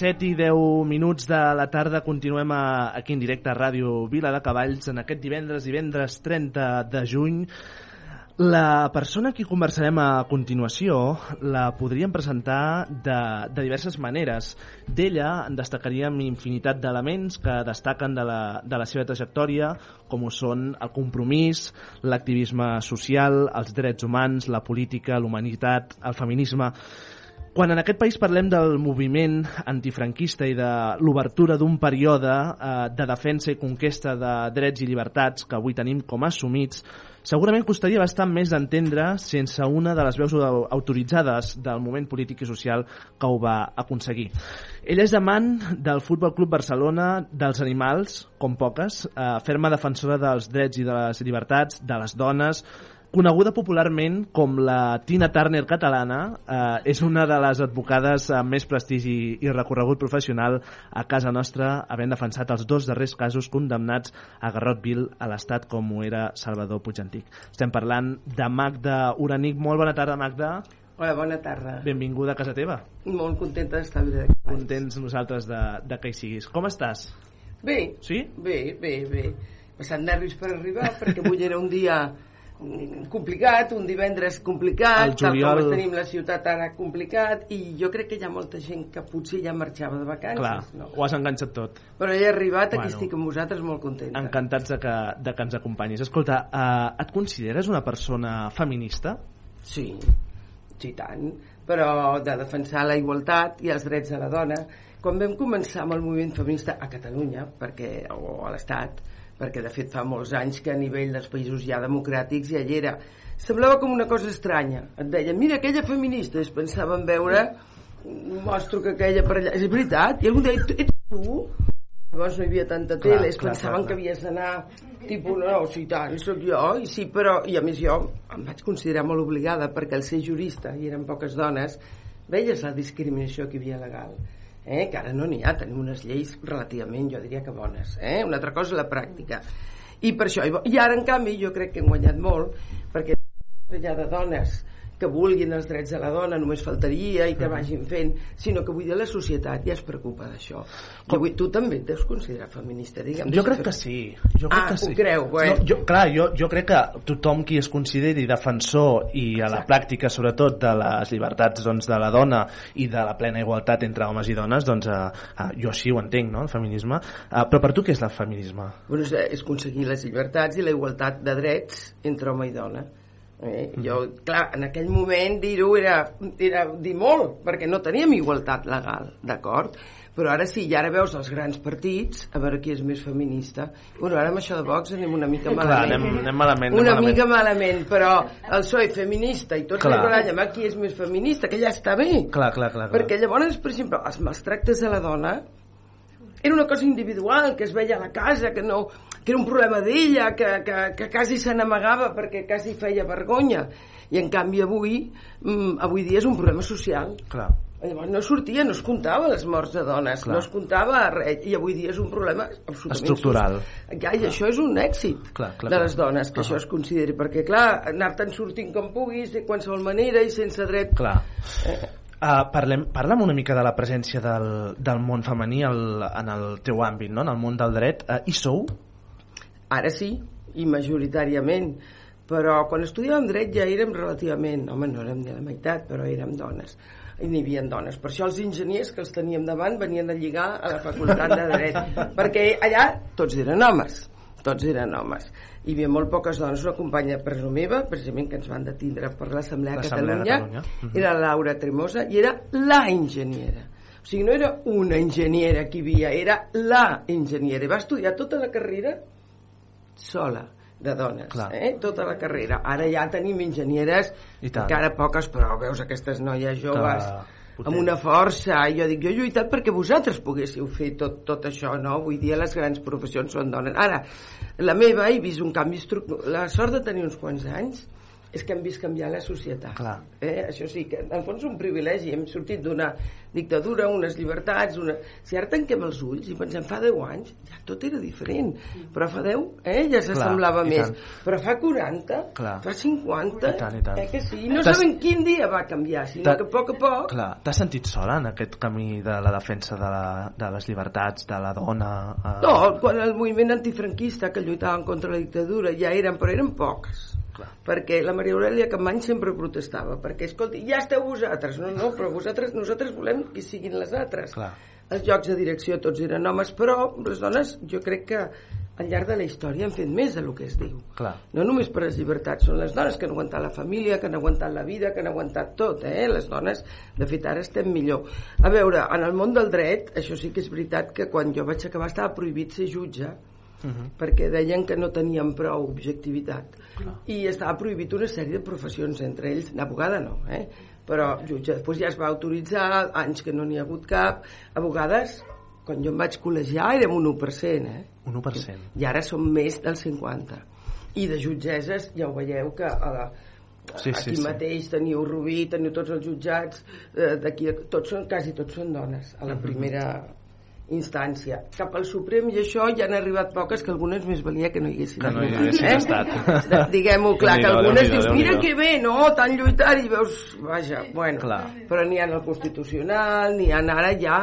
7 i 10 minuts de la tarda continuem a, aquí en directe a Ràdio Vila de Cavalls en aquest divendres, divendres 30 de juny. La persona a qui conversarem a continuació la podríem presentar de, de diverses maneres. D'ella en destacaríem infinitat d'elements que destaquen de la, de la seva trajectòria, com ho són el compromís, l'activisme social, els drets humans, la política, l'humanitat, el feminisme... Quan en aquest país parlem del moviment antifranquista i de l'obertura d'un període eh, de defensa i conquesta de drets i llibertats que avui tenim com a assumits, segurament costaria bastant més d'entendre sense una de les veus au- autoritzades del moment polític i social que ho va aconseguir. Ell és amant del Futbol Club Barcelona, dels animals, com poques, eh, ferma defensora dels drets i de les llibertats, de les dones, coneguda popularment com la Tina Turner catalana, eh, és una de les advocades amb més prestigi i recorregut professional a casa nostra, havent defensat els dos darrers casos condemnats a Garrotville a l'estat com ho era Salvador Puigantic. Estem parlant de Magda Uranic. Molt bona tarda, Magda. Hola, bona tarda. Benvinguda a casa teva. Molt contenta d'estar a Vila de Contents nosaltres de, de que hi siguis. Com estàs? Bé, sí? bé, bé, bé. Passant nervis per arribar, perquè avui era un dia complicat, un divendres complicat, El tal juliol- com tenim la ciutat ara complicat, i jo crec que hi ha molta gent que potser ja marxava de vacances. Clar, No? ho has enganxat tot. Però he arribat, aquí Bueno. estic amb vosaltres molt contenta. Encantats de que, de que ens acompanyis. Escolta, uh, et consideres una persona feminista? Sí, sí tant, però de defensar la igualtat i els drets de la dona. Quan vam començar amb el moviment feminista a Catalunya, perquè, o a l'Estat, perquè de fet fa molts anys que a nivell dels països ja democràtics ja hi era, semblava com una cosa estranya. Et deien, mira, aquella feminista, i es pensaven veure, mostro que aquella per allà... És veritat, i algú deia, ets tu? Llavors no hi havia tanta Clar, tele, es clar, pensaven clar, que havies d'anar tipus, no, no, sí, tant, sóc jo, i sí, però, i a més jo em vaig considerar molt obligada perquè al ser jurista, i eren poques dones, veies la discriminació que hi havia legal eh? que ara no n'hi ha, tenim unes lleis relativament, jo diria que bones eh? una altra cosa la pràctica i per això, i ara en canvi jo crec que hem guanyat molt perquè ha de dones que vulguin els drets de la dona, només faltaria i que vagin fent, sinó que vull dir la societat ja es preocupa d'això i avui tu també et deus considerar feminista digue'm, Jo crec que sí. Jo crec ah, que sí. ho creu, bueno. No, jo, clar, jo, jo crec que tothom qui es consideri defensor i a la pràctica, sobretot, de les llibertats doncs, de la dona i de la plena igualtat entre homes i dones, doncs eh, eh, jo així ho entenc, no?, el feminisme. Eh, però per tu què és el feminisme? bueno, és, és aconseguir les llibertats i la igualtat de drets entre home i dona eh? jo, clar, en aquell moment dir-ho era, era dir molt perquè no teníem igualtat legal d'acord? però ara sí, i ara veus els grans partits a veure qui és més feminista bueno, ara amb això de Vox anem una mica Clar, malament anem, anem malament. una anem malament. mica malament, però el PSOE feminista i tots Clar. els barallen amb qui és més feminista, que ja està bé Clar, clar, clar. clar. perquè llavors, per exemple, els maltractes a la dona era una cosa individual, que es veia a la casa, que, no, que era un problema d'ella, que, que, que quasi se n'amagava perquè quasi feia vergonya. I en canvi avui, mm, avui dia és un problema social. Clar. Llavors no sortia, no es comptava les morts de dones, Clar. no es comptava res, i avui dia és un problema absolutament Estructural. social. Ja, I això és un èxit Clar, clar, de clar. les dones, que això es consideri, perquè clar, anar-te'n sortint com puguis, de qualsevol manera i sense dret... Clar. Uh, parlem, parla'm una mica de la presència del, del món femení al, en el teu àmbit, no? en el món del dret. Uh, hi sou? Ara sí, i majoritàriament, però quan estudiàvem dret ja érem relativament, home, no érem ni la meitat, però érem dones i n'hi havia dones. Per això els enginyers que els teníem davant venien a lligar a la facultat de dret, <laughs> perquè allà tots eren homes, tots eren homes. Hi havia molt poques dones. Una companya presa meva, precisament que ens van detindre per l'Assemblea de Catalunya, Catalunya. Mhm. era Laura Tremosa, i era la enginyera. O sigui, no era una enginyera que hi havia, era la enginyera. I va estudiar tota la carrera sola de dones, Clar. eh? tota la carrera. Ara ja tenim enginyeres, encara poques, però veus aquestes noies joves potent. amb una força. I jo dic, jo he lluitat perquè vosaltres poguéssiu fer tot, tot això, no? Avui dia les grans professions són dones. Ara, la meva, he vist un canvi estructural. La sort de tenir uns quants anys, és que hem vist canviar la societat. Clar. Eh? Això sí, que en el fons és un privilegi. Hem sortit d'una dictadura, unes llibertats... Una... Si ara tanquem els ulls i pensem fa 10 anys, ja tot era diferent. Però fa 10 eh, ja s'assemblava més. tant. Però fa 40, Clar. fa 50... I tant, i tant. Eh que sí? I no sabem quin dia va canviar, sinó que a poc a poc... Clar, t'has sentit sola en aquest camí de la defensa de, la, de les llibertats, de la dona? Eh... No, quan el moviment antifranquista que lluitaven contra la dictadura ja eren, però eren pocs. Clar. Perquè la Maria Aurelia Capmany sempre protestava, perquè, escolti, ja esteu vosaltres. No, no, però vosaltres, nosaltres volem que siguin les altres. Clar. Els llocs de direcció tots eren homes, però les dones jo crec que al llarg de la història han fet més del que es diu. Clar. No només per les llibertats, són les dones que han aguantat la família, que han aguantat la vida, que han aguantat tot, eh? Les dones, de fet, ara estem millor. A veure, en el món del dret, això sí que és veritat que quan jo vaig acabar estava prohibit ser jutge, perquè deien que no tenien prou objectivitat. I estava prohibit una sèrie de professions, entre ells, d'abogada no, eh? però jutge. Després ja es va autoritzar, anys que no n'hi ha hagut cap. Abogades, quan jo em vaig col·legiar, érem un 1%, eh? Un 1%. i ara som més del 50 i de jutgeses ja ho veieu que a la, Sí, sí, aquí sí. mateix teniu Rubí, teniu tots els jutjats eh, d'aquí, tots són, quasi tots són dones a la Mhm. primera instància. Cap al Suprem i això ja han arribat poques que algunes més valia que no hi haguessin Que no hi haguessin eh? estat. <laughs> Diguem-ho clar, que algunes dius, mira que bé, no, tan lluitar i veus, vaja, bueno, Clar. però n'hi ha en el Constitucional, n'hi ha ara ja,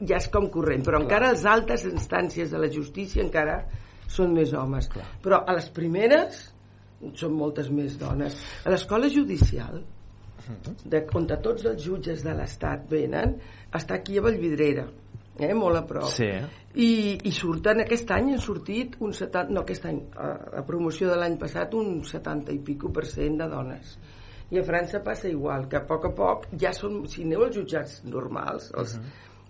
ja és com corrent, però encara les altes instàncies de la justícia encara són més homes. Però a les primeres són moltes més dones. A l'escola judicial, de, on de tots els jutges de l'Estat venen, està aquí a Vallvidrera, eh, molt a prop. Sí. I, i surten, aquest any han sortit un 70, no aquest any, a, a promoció de l'any passat un 70 i pico per cent de dones. I a França passa igual, que a poc a poc ja són, si aneu als jutjats normals els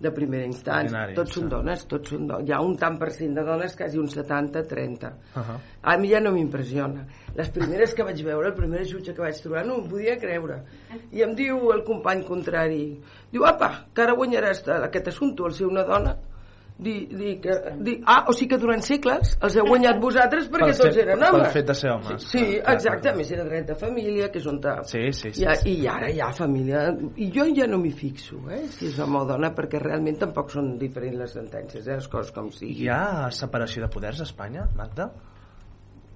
de primera instància Ordinaris, tots són dones, tots són dones hi ha un tant per cent de dones, quasi un 70-30 Uh -huh. a mi ja no m'impressiona. Les primeres que vaig veure, el primer jutge que vaig trobar no m'ho podia creure. I em diu el company contrari diu, apa, que ara guanyaràs aquest assumpte al ser una dona Di, di que, di, ah, o sigui que durant segles els heu guanyat vosaltres perquè Pel tots eren pel homes fet de ser homes. sí, sí Clar, exacte, clar. a més era dret de família que és on te... Sí, sí, sí, ja, sí. i ara hi ha família i jo ja no m'hi fixo eh, si és home o dona perquè realment tampoc són diferents les sentències eh, les coses com sigui Hi ha separació de poders a Espanya, Magda?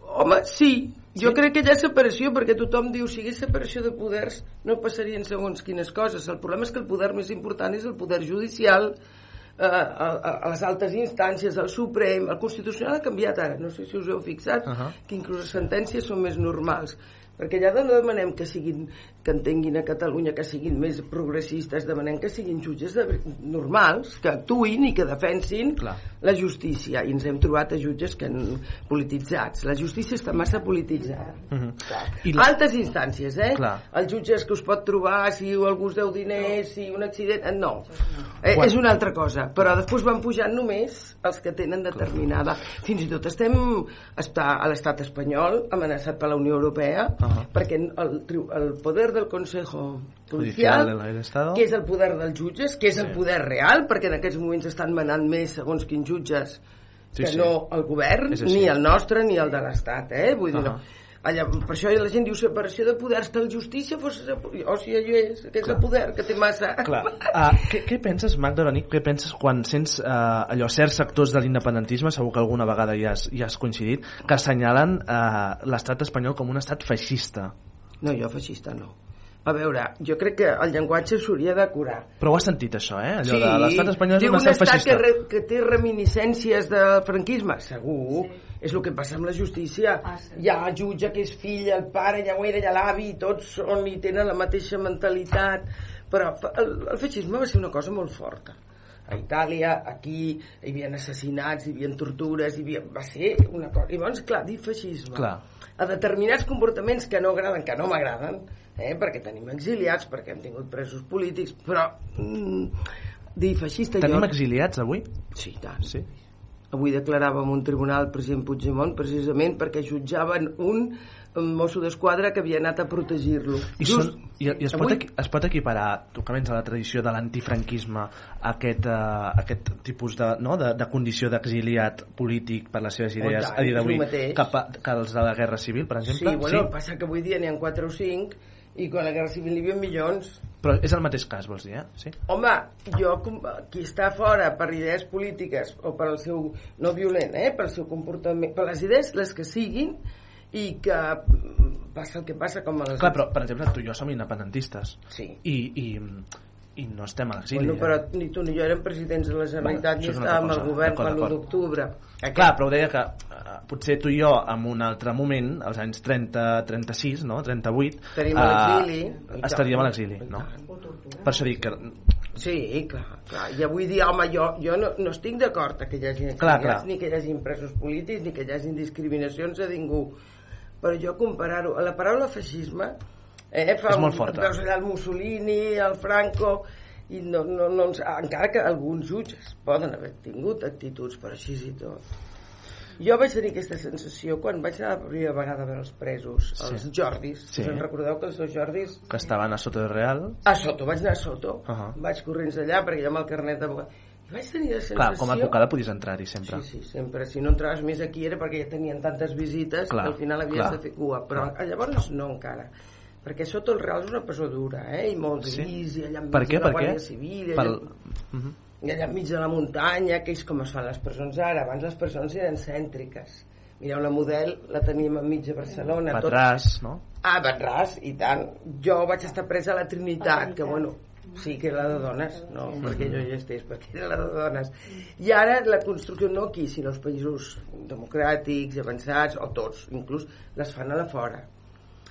Home, sí. Jo crec que hi ha separació perquè tothom diu si hi hagués separació de poders no passarien segons quines coses. El problema és que el poder més important és el poder judicial, eh, a, a, les altes instàncies, el Suprem, el Constitucional ha canviat ara, no sé si us heu fixat, Uh -huh. que inclús les sentències són més normals perquè ja no demanem que siguin que entenguin a Catalunya que siguin més progressistes demanem que siguin jutges de, normals que actuïn i que defensin Clar. la justícia i ens hem trobat a jutges que han polititzats la justícia està massa polititzada Uh -huh. I la... altes instàncies eh? Clar. els jutges que us pot trobar si algú us deu diners si un accident eh, no eh, és una altra cosa però després van pujant només els que tenen determinada fins i tot estem a l'estat espanyol amenaçat per la Unió Europea Ajá. perquè el, el poder del Consejo Judicial Judicial que és el poder dels jutges, que és Sí. el poder real, perquè en aquests moments estan manant més segons quins jutges Sí, que sí. no el govern, ni el nostre ni el de l'Estat, eh? Vull dir, no. Ahà. Allà, per això la gent diu separació de poders, que la justícia fos... O sigui, allò és, que és Clar. el poder, que té massa... Clar. Uh, <laughs> què, què penses, Magda Oranic, què penses quan sents uh, allò, certs sectors de l'independentisme, segur que alguna vegada ja has, ja has coincidit, que assenyalen uh, l'estat espanyol com un estat feixista? No, jo feixista no. A veure, jo crec que el llenguatge s'hauria de curar. Però ho has sentit, això, eh? Allò de l'estat espanyol és Diu un estat feixista. que, re, que té reminiscències de franquisme, segur. Sí. És el que passa amb la justícia. Ah, sí. Hi ha jutge que és fill, el pare, ja ho era, ja l'avi, tots són i tenen la mateixa mentalitat. Però el, el feixisme va ser una cosa molt forta. A Itàlia, aquí, hi havia assassinats, hi havia tortures, hi havia... va ser una cosa... I llavors, clar, dir feixisme Clar. a determinats comportaments que no agraden, que no m'agraden, eh, perquè tenim exiliats, perquè hem tingut presos polítics, però mm, dir feixista... Tenim jo... exiliats avui? Sí, tant. Sí. Avui declarava en un tribunal el president Puigdemont precisament perquè jutjaven un mosso d'esquadra que havia anat a protegir-lo. I, Just són, i, i es, pot, avui- es pot equiparar, vens de la tradició de l'antifranquisme, aquest, uh, aquest tipus de, no, de, de condició d'exiliat polític per les seves Oh, idees tant, a dia d'avui que, que els de la Guerra Civil, per exemple? Sí, bueno, el passa que avui dia n'hi ha 4 o 5 i quan la Guerra Civil n'hi havia milions. Però és el mateix cas, vols dir, eh? Sí? Home, jo, qui està fora per idees polítiques o per el seu, no violent, eh, per el seu comportament, per les idees, les que siguin, i que passa el que passa com a les... Clar, però, per exemple, tu i jo som independentistes. Sí. I, i, i no estem a l'exili. Bueno, eh? però ni tu ni jo érem presidents de la Generalitat Bueno, altra estàvem al govern quan l'1 d'acord. d'octubre. Clar, però ho deia que eh, potser tu i jo en un altre moment, als anys 30, 36, no? 38, Estaríem a l'exili, i estaríem a l'exili, no? Per això dic que... Sí, clar, clar. I avui dia, home, jo, jo no, no estic d'acord que hi hagi Clar, exiliats, clar. ni que hi hagi presos polítics, ni que hi hagi discriminacions a ningú. Però jo comparo... La paraula feixisme eh, fa És molt forta. Veus allà el Mussolini, el Franco... I no, no, no, ens- encara que alguns jutges poden haver tingut actituds, però així i tot. Jo vaig tenir aquesta sensació quan vaig anar la primera vegada a veure els presos, Sí. els Jordis. Sí. Us en recordeu que els dos Jordis que estaven a Soto de Real. a Soto, vaig anar a Soto. Uh -huh. Vaig corrents allà perquè jo amb el carnet d'abogat. I vaig tenir la sensació... Clar, com a advocada podies entrar-hi sempre. Sí, sí, sempre. Si no entraves més aquí era perquè ja tenien tantes visites Clar, que al final havies clar. de fer cua. Però llavors no encara. Perquè Soto el Real és una presó dura, eh? I molt Sí? gris, i allà enmig Per què, de la per Guàrdia què? Civil, i Pel... allà, Mhm. i allà enmig de la muntanya, que és com es fan les presons ara. Abans les presons eren cèntriques. Mireu, la model la teníem enmig de Barcelona. tot- Patràs, no? Ah, Batràs, i tant. Jo vaig estar presa a la Trinitat, que bueno, sí que era la de dones, no perquè jo hi estigués, perquè era la de dones. I ara la construcció no aquí, sinó els països democràtics i avançats, o tots, inclús, les fan a la fora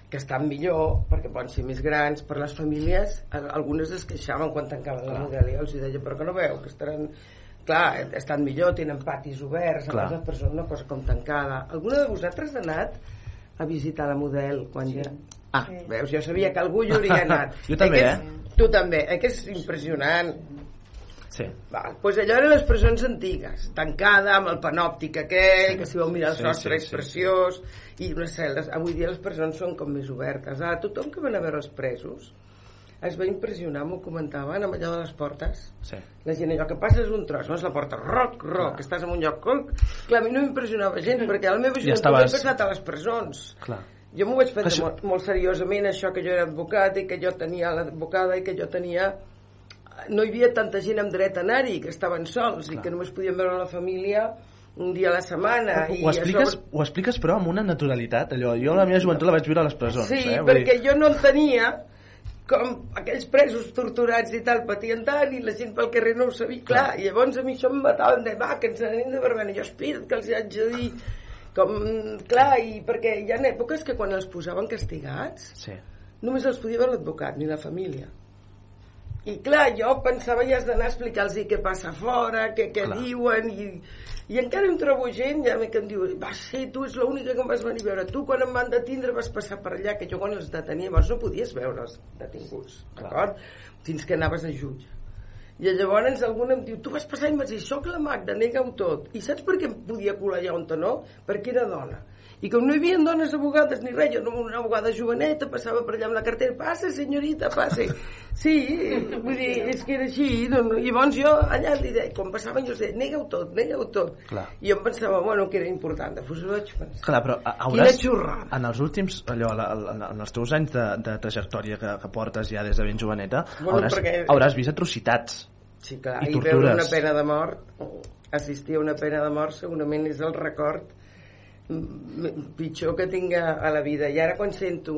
que estan millor perquè poden ser més grans per les famílies al- algunes es queixaven quan tancaven la model i jo els deia però que no veu que estaran clar, estan millor, tenen patis oberts Clar. les persones una cosa com tancada alguna de vosaltres ha anat a visitar la model quan ja... Ah, veus, jo sabia que algú hi hauria <laughs> anat. Jo també, que és, eh? Tu també, eh, que és impressionant. Sí. Val, doncs allò eren les presons antigues, tancada amb el panòptic aquell, que si vau mirar el Sí, sostre sí, és sí. preciós, i unes cel·les. Avui dia les presons són com més obertes. Ara, tothom que va anar a veure els presos es va impressionar, m'ho comentaven, amb allò de les portes. Sí. La gent, allò que passa és un tros, no és la porta, roc, roc, que estàs en un lloc, roc. Clar, a mi no m'impressionava gens, perquè a la meva Ja joventut estaves- he passat a les presons. Clar. Jo m'ho vaig prendre Això- molt, molt seriosament, això que jo era advocat i que jo tenia l'advocada i que jo tenia... No hi havia tanta gent amb dret a anar-hi, que estaven sols i que només podien veure la família un dia a la setmana. i Ho expliques, això... ho expliques però amb una naturalitat, allò. Jo la meva joventut la vaig viure a les presons, Sí, eh? Perquè dir, jo no entenia com aquells presos torturats i tal patien tant i la gent pel carrer no ho sabia clar, i llavors a mi això em matava em deia, va, que ens n'anem de verbena jo espera't que els haig de dir com, clar, i perquè hi ha èpoques que quan els posaven castigats Sí. només els podia veure l'advocat ni la família i clar, jo pensava ja has d'anar a explicar-los què passa fora, què, què Clar. diuen i, i encara em trobo gent ja que em diu, va ser tu és l'única que em vas venir a veure tu quan em van detindre vas passar per allà, que jo quan els detenia llavors no podies veure els detinguts d'acord? fins que anaves a jutge i llavors algun em diu tu vas passar i em vas dir, soc la Magda, nega-ho tot i saps per què em podia colar allà on no? perquè era dona i com no hi havia dones abogades ni res, jo no una abogada joveneta passava per allà amb la cartera, passa senyorita, passe sí, vull dir, és que era així no, no. i llavors jo allà li deia quan passaven jo deia, nega-ho tot, nega-ho tot Clar. i jo em pensava, bueno, que era important després ho vaig pensar Clar, però a- Quina hauràs, xurrada. en els últims, allò, la- la- en els teus anys de, de trajectòria que, que portes ja des de ben joveneta, Bueno, hauràs, perquè- hauràs vist atrocitats. Sí, clar, I i, veure una tortures. pena de mort, assistir a una pena de mort segurament és el record pitjor que tinga a la vida. I ara quan sento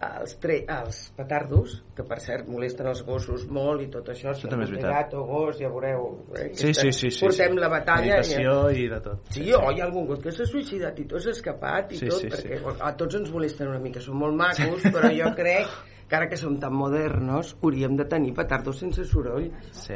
els, tre els petardos, que per cert molesten els gossos molt i tot això, si també és veritat. gat o gos, ja veureu, eh, Sí, sí, sí, sí. portem sí. la batalla. Meditació i, i de tot. Sí, o hi ha algun gos que s'ha suïcidat i tot s'ha escapat i Sí, tot, sí, sí. perquè a tots ens molesten una mica, són molt macos, però jo crec que ara que som tan modernos hauríem de tenir petardos sense soroll. Sí.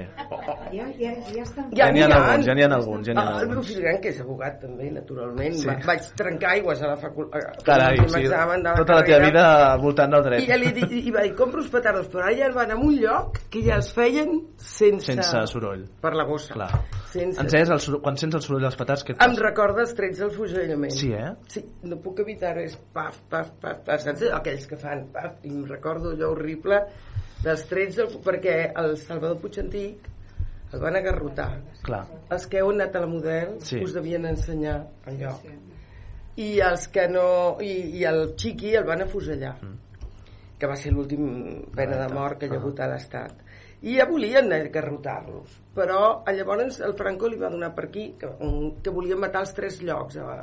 Ja, ja, ja estan... Ja n'hi ha alguns, ja n'hi ha alguns, ja n'hi ha Ah, el meu alguns. fill gran, que és abogat també, naturalment, Sí. Va, vaig trencar aigües a la facultat. Carai, o sigui, tota la teva vida voltant del dret. I, ja li, di- i va dir, compro uns petardos, però ara ja van a un lloc que ja els feien sense, Sense soroll. per la gossa. Clar. sense... Encès, el soroll, quan sents el soroll dels petards, què et Em els trets del fusellament. Sí, eh? Sí, no puc evitar-ho, és paf, paf, paf, paf, saps? Aquells que fan paf, i em recordo allò horrible dels trets, del, perquè el Salvador Puigantic el van agarrotar. Clar. Els que heu anat a la model Sí. us devien ensenyar lloc. I els que no... I, i el Chiqui el van afusellar, Mm. que va ser l'últim pena de mort que hi ha hagut a l'Estat. I ja volien agarrotar-los, però a llavors el Franco li va donar per aquí que, un, que volia matar els tres llocs, a,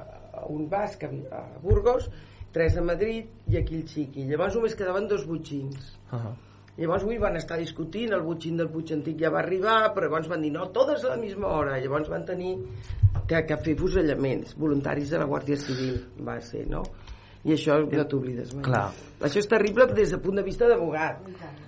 a un basc, a, a Burgos, tres a Madrid i aquí el Chiqui. Llavors només quedaven dos butxins. Uh -huh. Llavors avui van estar discutint, el butxin del Puig Antic ja va arribar, però llavors van dir no, totes a la misma hora. Llavors van tenir que, que fer fusellaments voluntaris de la Guàrdia Civil, va ser, no? I això no t'oblides mai. Clar. Això és terrible des del punt de vista d'abogat.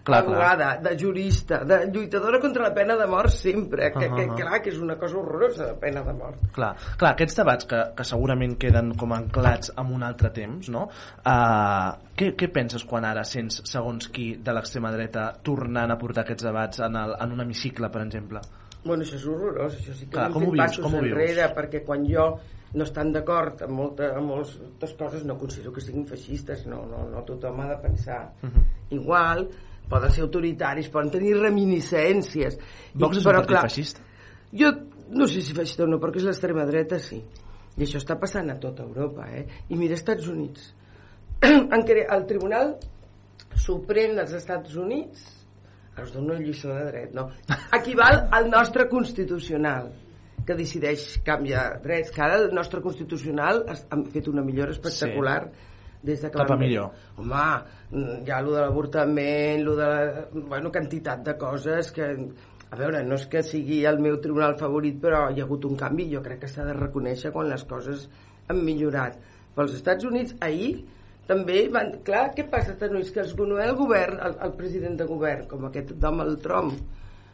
Clar, D'abogada, de jurista, de lluitadora contra la pena de mort sempre, que, Ah, que, ah, ah. clar, que és una cosa horrorosa, la pena de mort. Clar, clar aquests debats que, que segurament queden com anclats en un altre temps, no? Uh, què, què penses quan ara sents segons qui de l'extrema dreta tornant a portar aquests debats en, el, en un hemicicle, per exemple? Bueno, això és horrorós, això sí que Clar, com ho vius, passos com ho vius? enrere, perquè quan jo no estan d'acord amb, molta, amb moltes coses no considero que siguin feixistes, no, no, no tothom ha de pensar Uh -huh. igual, poden ser autoritaris, poden tenir reminiscències. Vox és un partit feixista? Jo no sé si feixista o no, perquè és l'extrema dreta, sí. I això està passant a tota Europa, eh? I mira, Estats Units. <clears throat> El Tribunal Suprem dels Estats Units us dono una lliçó de dret, no? Equival al nostre constitucional que decideix canviar drets, que ara el nostre constitucional han fet una millora espectacular des de que Cap a millor. Home, mm, ja allò de l'avortament, allò de la bueno, quantitat de coses que... A veure, no és que sigui el meu tribunal favorit, però hi ha hagut un canvi. Jo crec que s'ha de reconèixer quan les coses han millorat. Però als Estats Units, ahir, també van... Clar, què passa Units? Que es el govern, el, el president de govern, com aquest Donald Trump,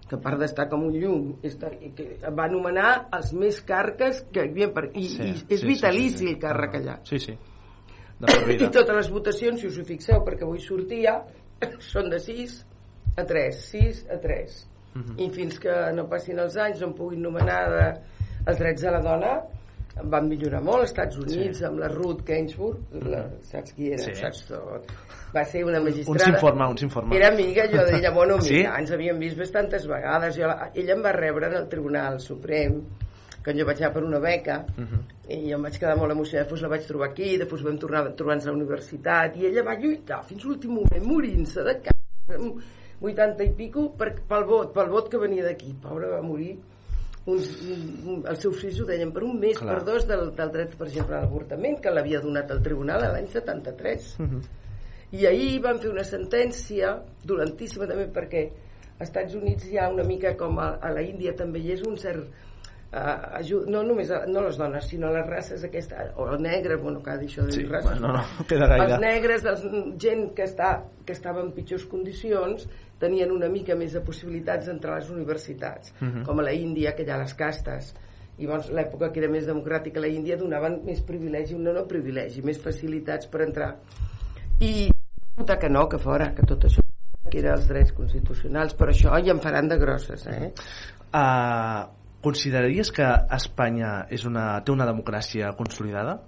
que a part d'estar com un llum, està, i que va anomenar els més carques que hi havia per... I, Sí, i és sí, vitalici sí, sí, sí. el càrrec allà. Sí, sí. De <coughs> vida. I totes les votacions, si us ho fixeu, perquè avui sortia, <coughs> són de 6 a 3, 6 a 3. Mhm. I fins que no passin els anys, no en puguin nomenar de, els drets de la dona, van millorar molt als Estats Units, Sí. amb la Ruth Ginsburg, la, saps qui era, Sí. saps tot. Va ser una Un magistrada. s'informa, un s'informa. Era amiga jo d'ella, bueno, Sí? mira, ens havíem vist bastantes vegades. Jo, la- ella em va rebre en el Tribunal Suprem, que jo vaig anar per una beca, Mhm. i jo em vaig quedar molt emocionada, després la vaig trobar aquí, després vam tornar a trobar-nos a la universitat, i ella va lluitar fins l'últim moment, morint-se de amb 80 i pico, per, pel vot, pel vot que venia d'aquí. Pobra va morir uns, un, un, els seus fills ho deien per un mes, Clar. per dos del, del dret, per exemple, a l'avortament, que l'havia donat el tribunal l'any 73. Mhm. I ahir van fer una sentència dolentíssima també perquè als Estats Units hi ha una mica com a, a la Índia també hi és un cert uh, ajut, no només a, no les dones sinó les races aquesta, o el negre bueno, que ha dit això de Sí, races bueno, no, queda gaire. els negres, els, gent que, està, que estava en pitjors condicions tenien una mica més de possibilitats d'entrar a les universitats Mhm. com a la Índia, que hi ha les castes i llavors l'època que era més democràtica a la Índia donaven més privilegi, no, no privilegi més facilitats per entrar i votar que no, que fora que tot això que era els drets constitucionals però això ja en faran de grosses eh? Uh, consideraries que Espanya és una, té una democràcia consolidada?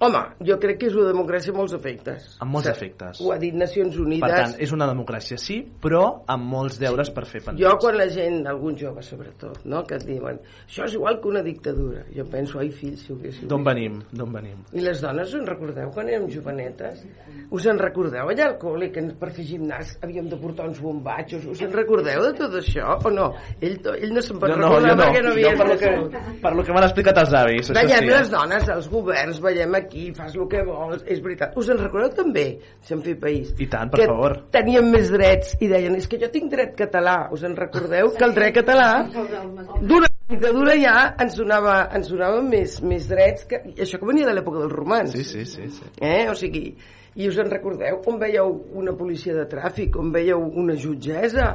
Home, jo crec que és una democràcia amb molts efectes Amb molts O sigui, efectes. ho ha dit Nacions Unides Per tant, és una democràcia, sí, però amb molts deures per fer pendents. Jo quan la gent, alguns joves sobretot, no, que et diuen això és igual que una dictadura, jo penso, ai fills, si ho haguéssiu D'on vist." venim? D'on venim? I les dones, us en recordeu quan érem jovenetes? Us en recordeu allà al col·le que per fer gimnàs havíem de portar uns bombatxos? Us en recordeu de tot això o no? Ell, to- ell no se'n pot no, recordar jo no. perquè no havia Jo per lo que, nascut. per lo que m'han explicat els avis, això Veiem sí. eh? les dones, els governs, veiem aquí, fas el que vols, és veritat. Us en recordeu també, si en fer país? I tant, per que favor. teníem més drets i deien, és que jo tinc dret català. Us en recordeu que el dret català d'una dictadura ja ens donava, ens donava més, més drets que, i això que venia de l'època dels romans. Sí, sí, sí. sí. Eh? O sigui, i us en recordeu on veieu una policia de tràfic, on veieu una jutgessa,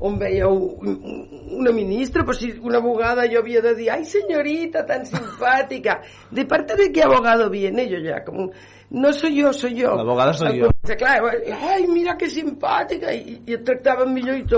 on veieu un- una ministra, però si una abogada jo havia de dir, ai senyorita, tan simpàtica, de parte de qué abogado viene, jo ja, com un, no soy yo, soy yo. L'abogada soy jo. Clar, ai, mira que simpàtica, i, i et tractaven millor i tot.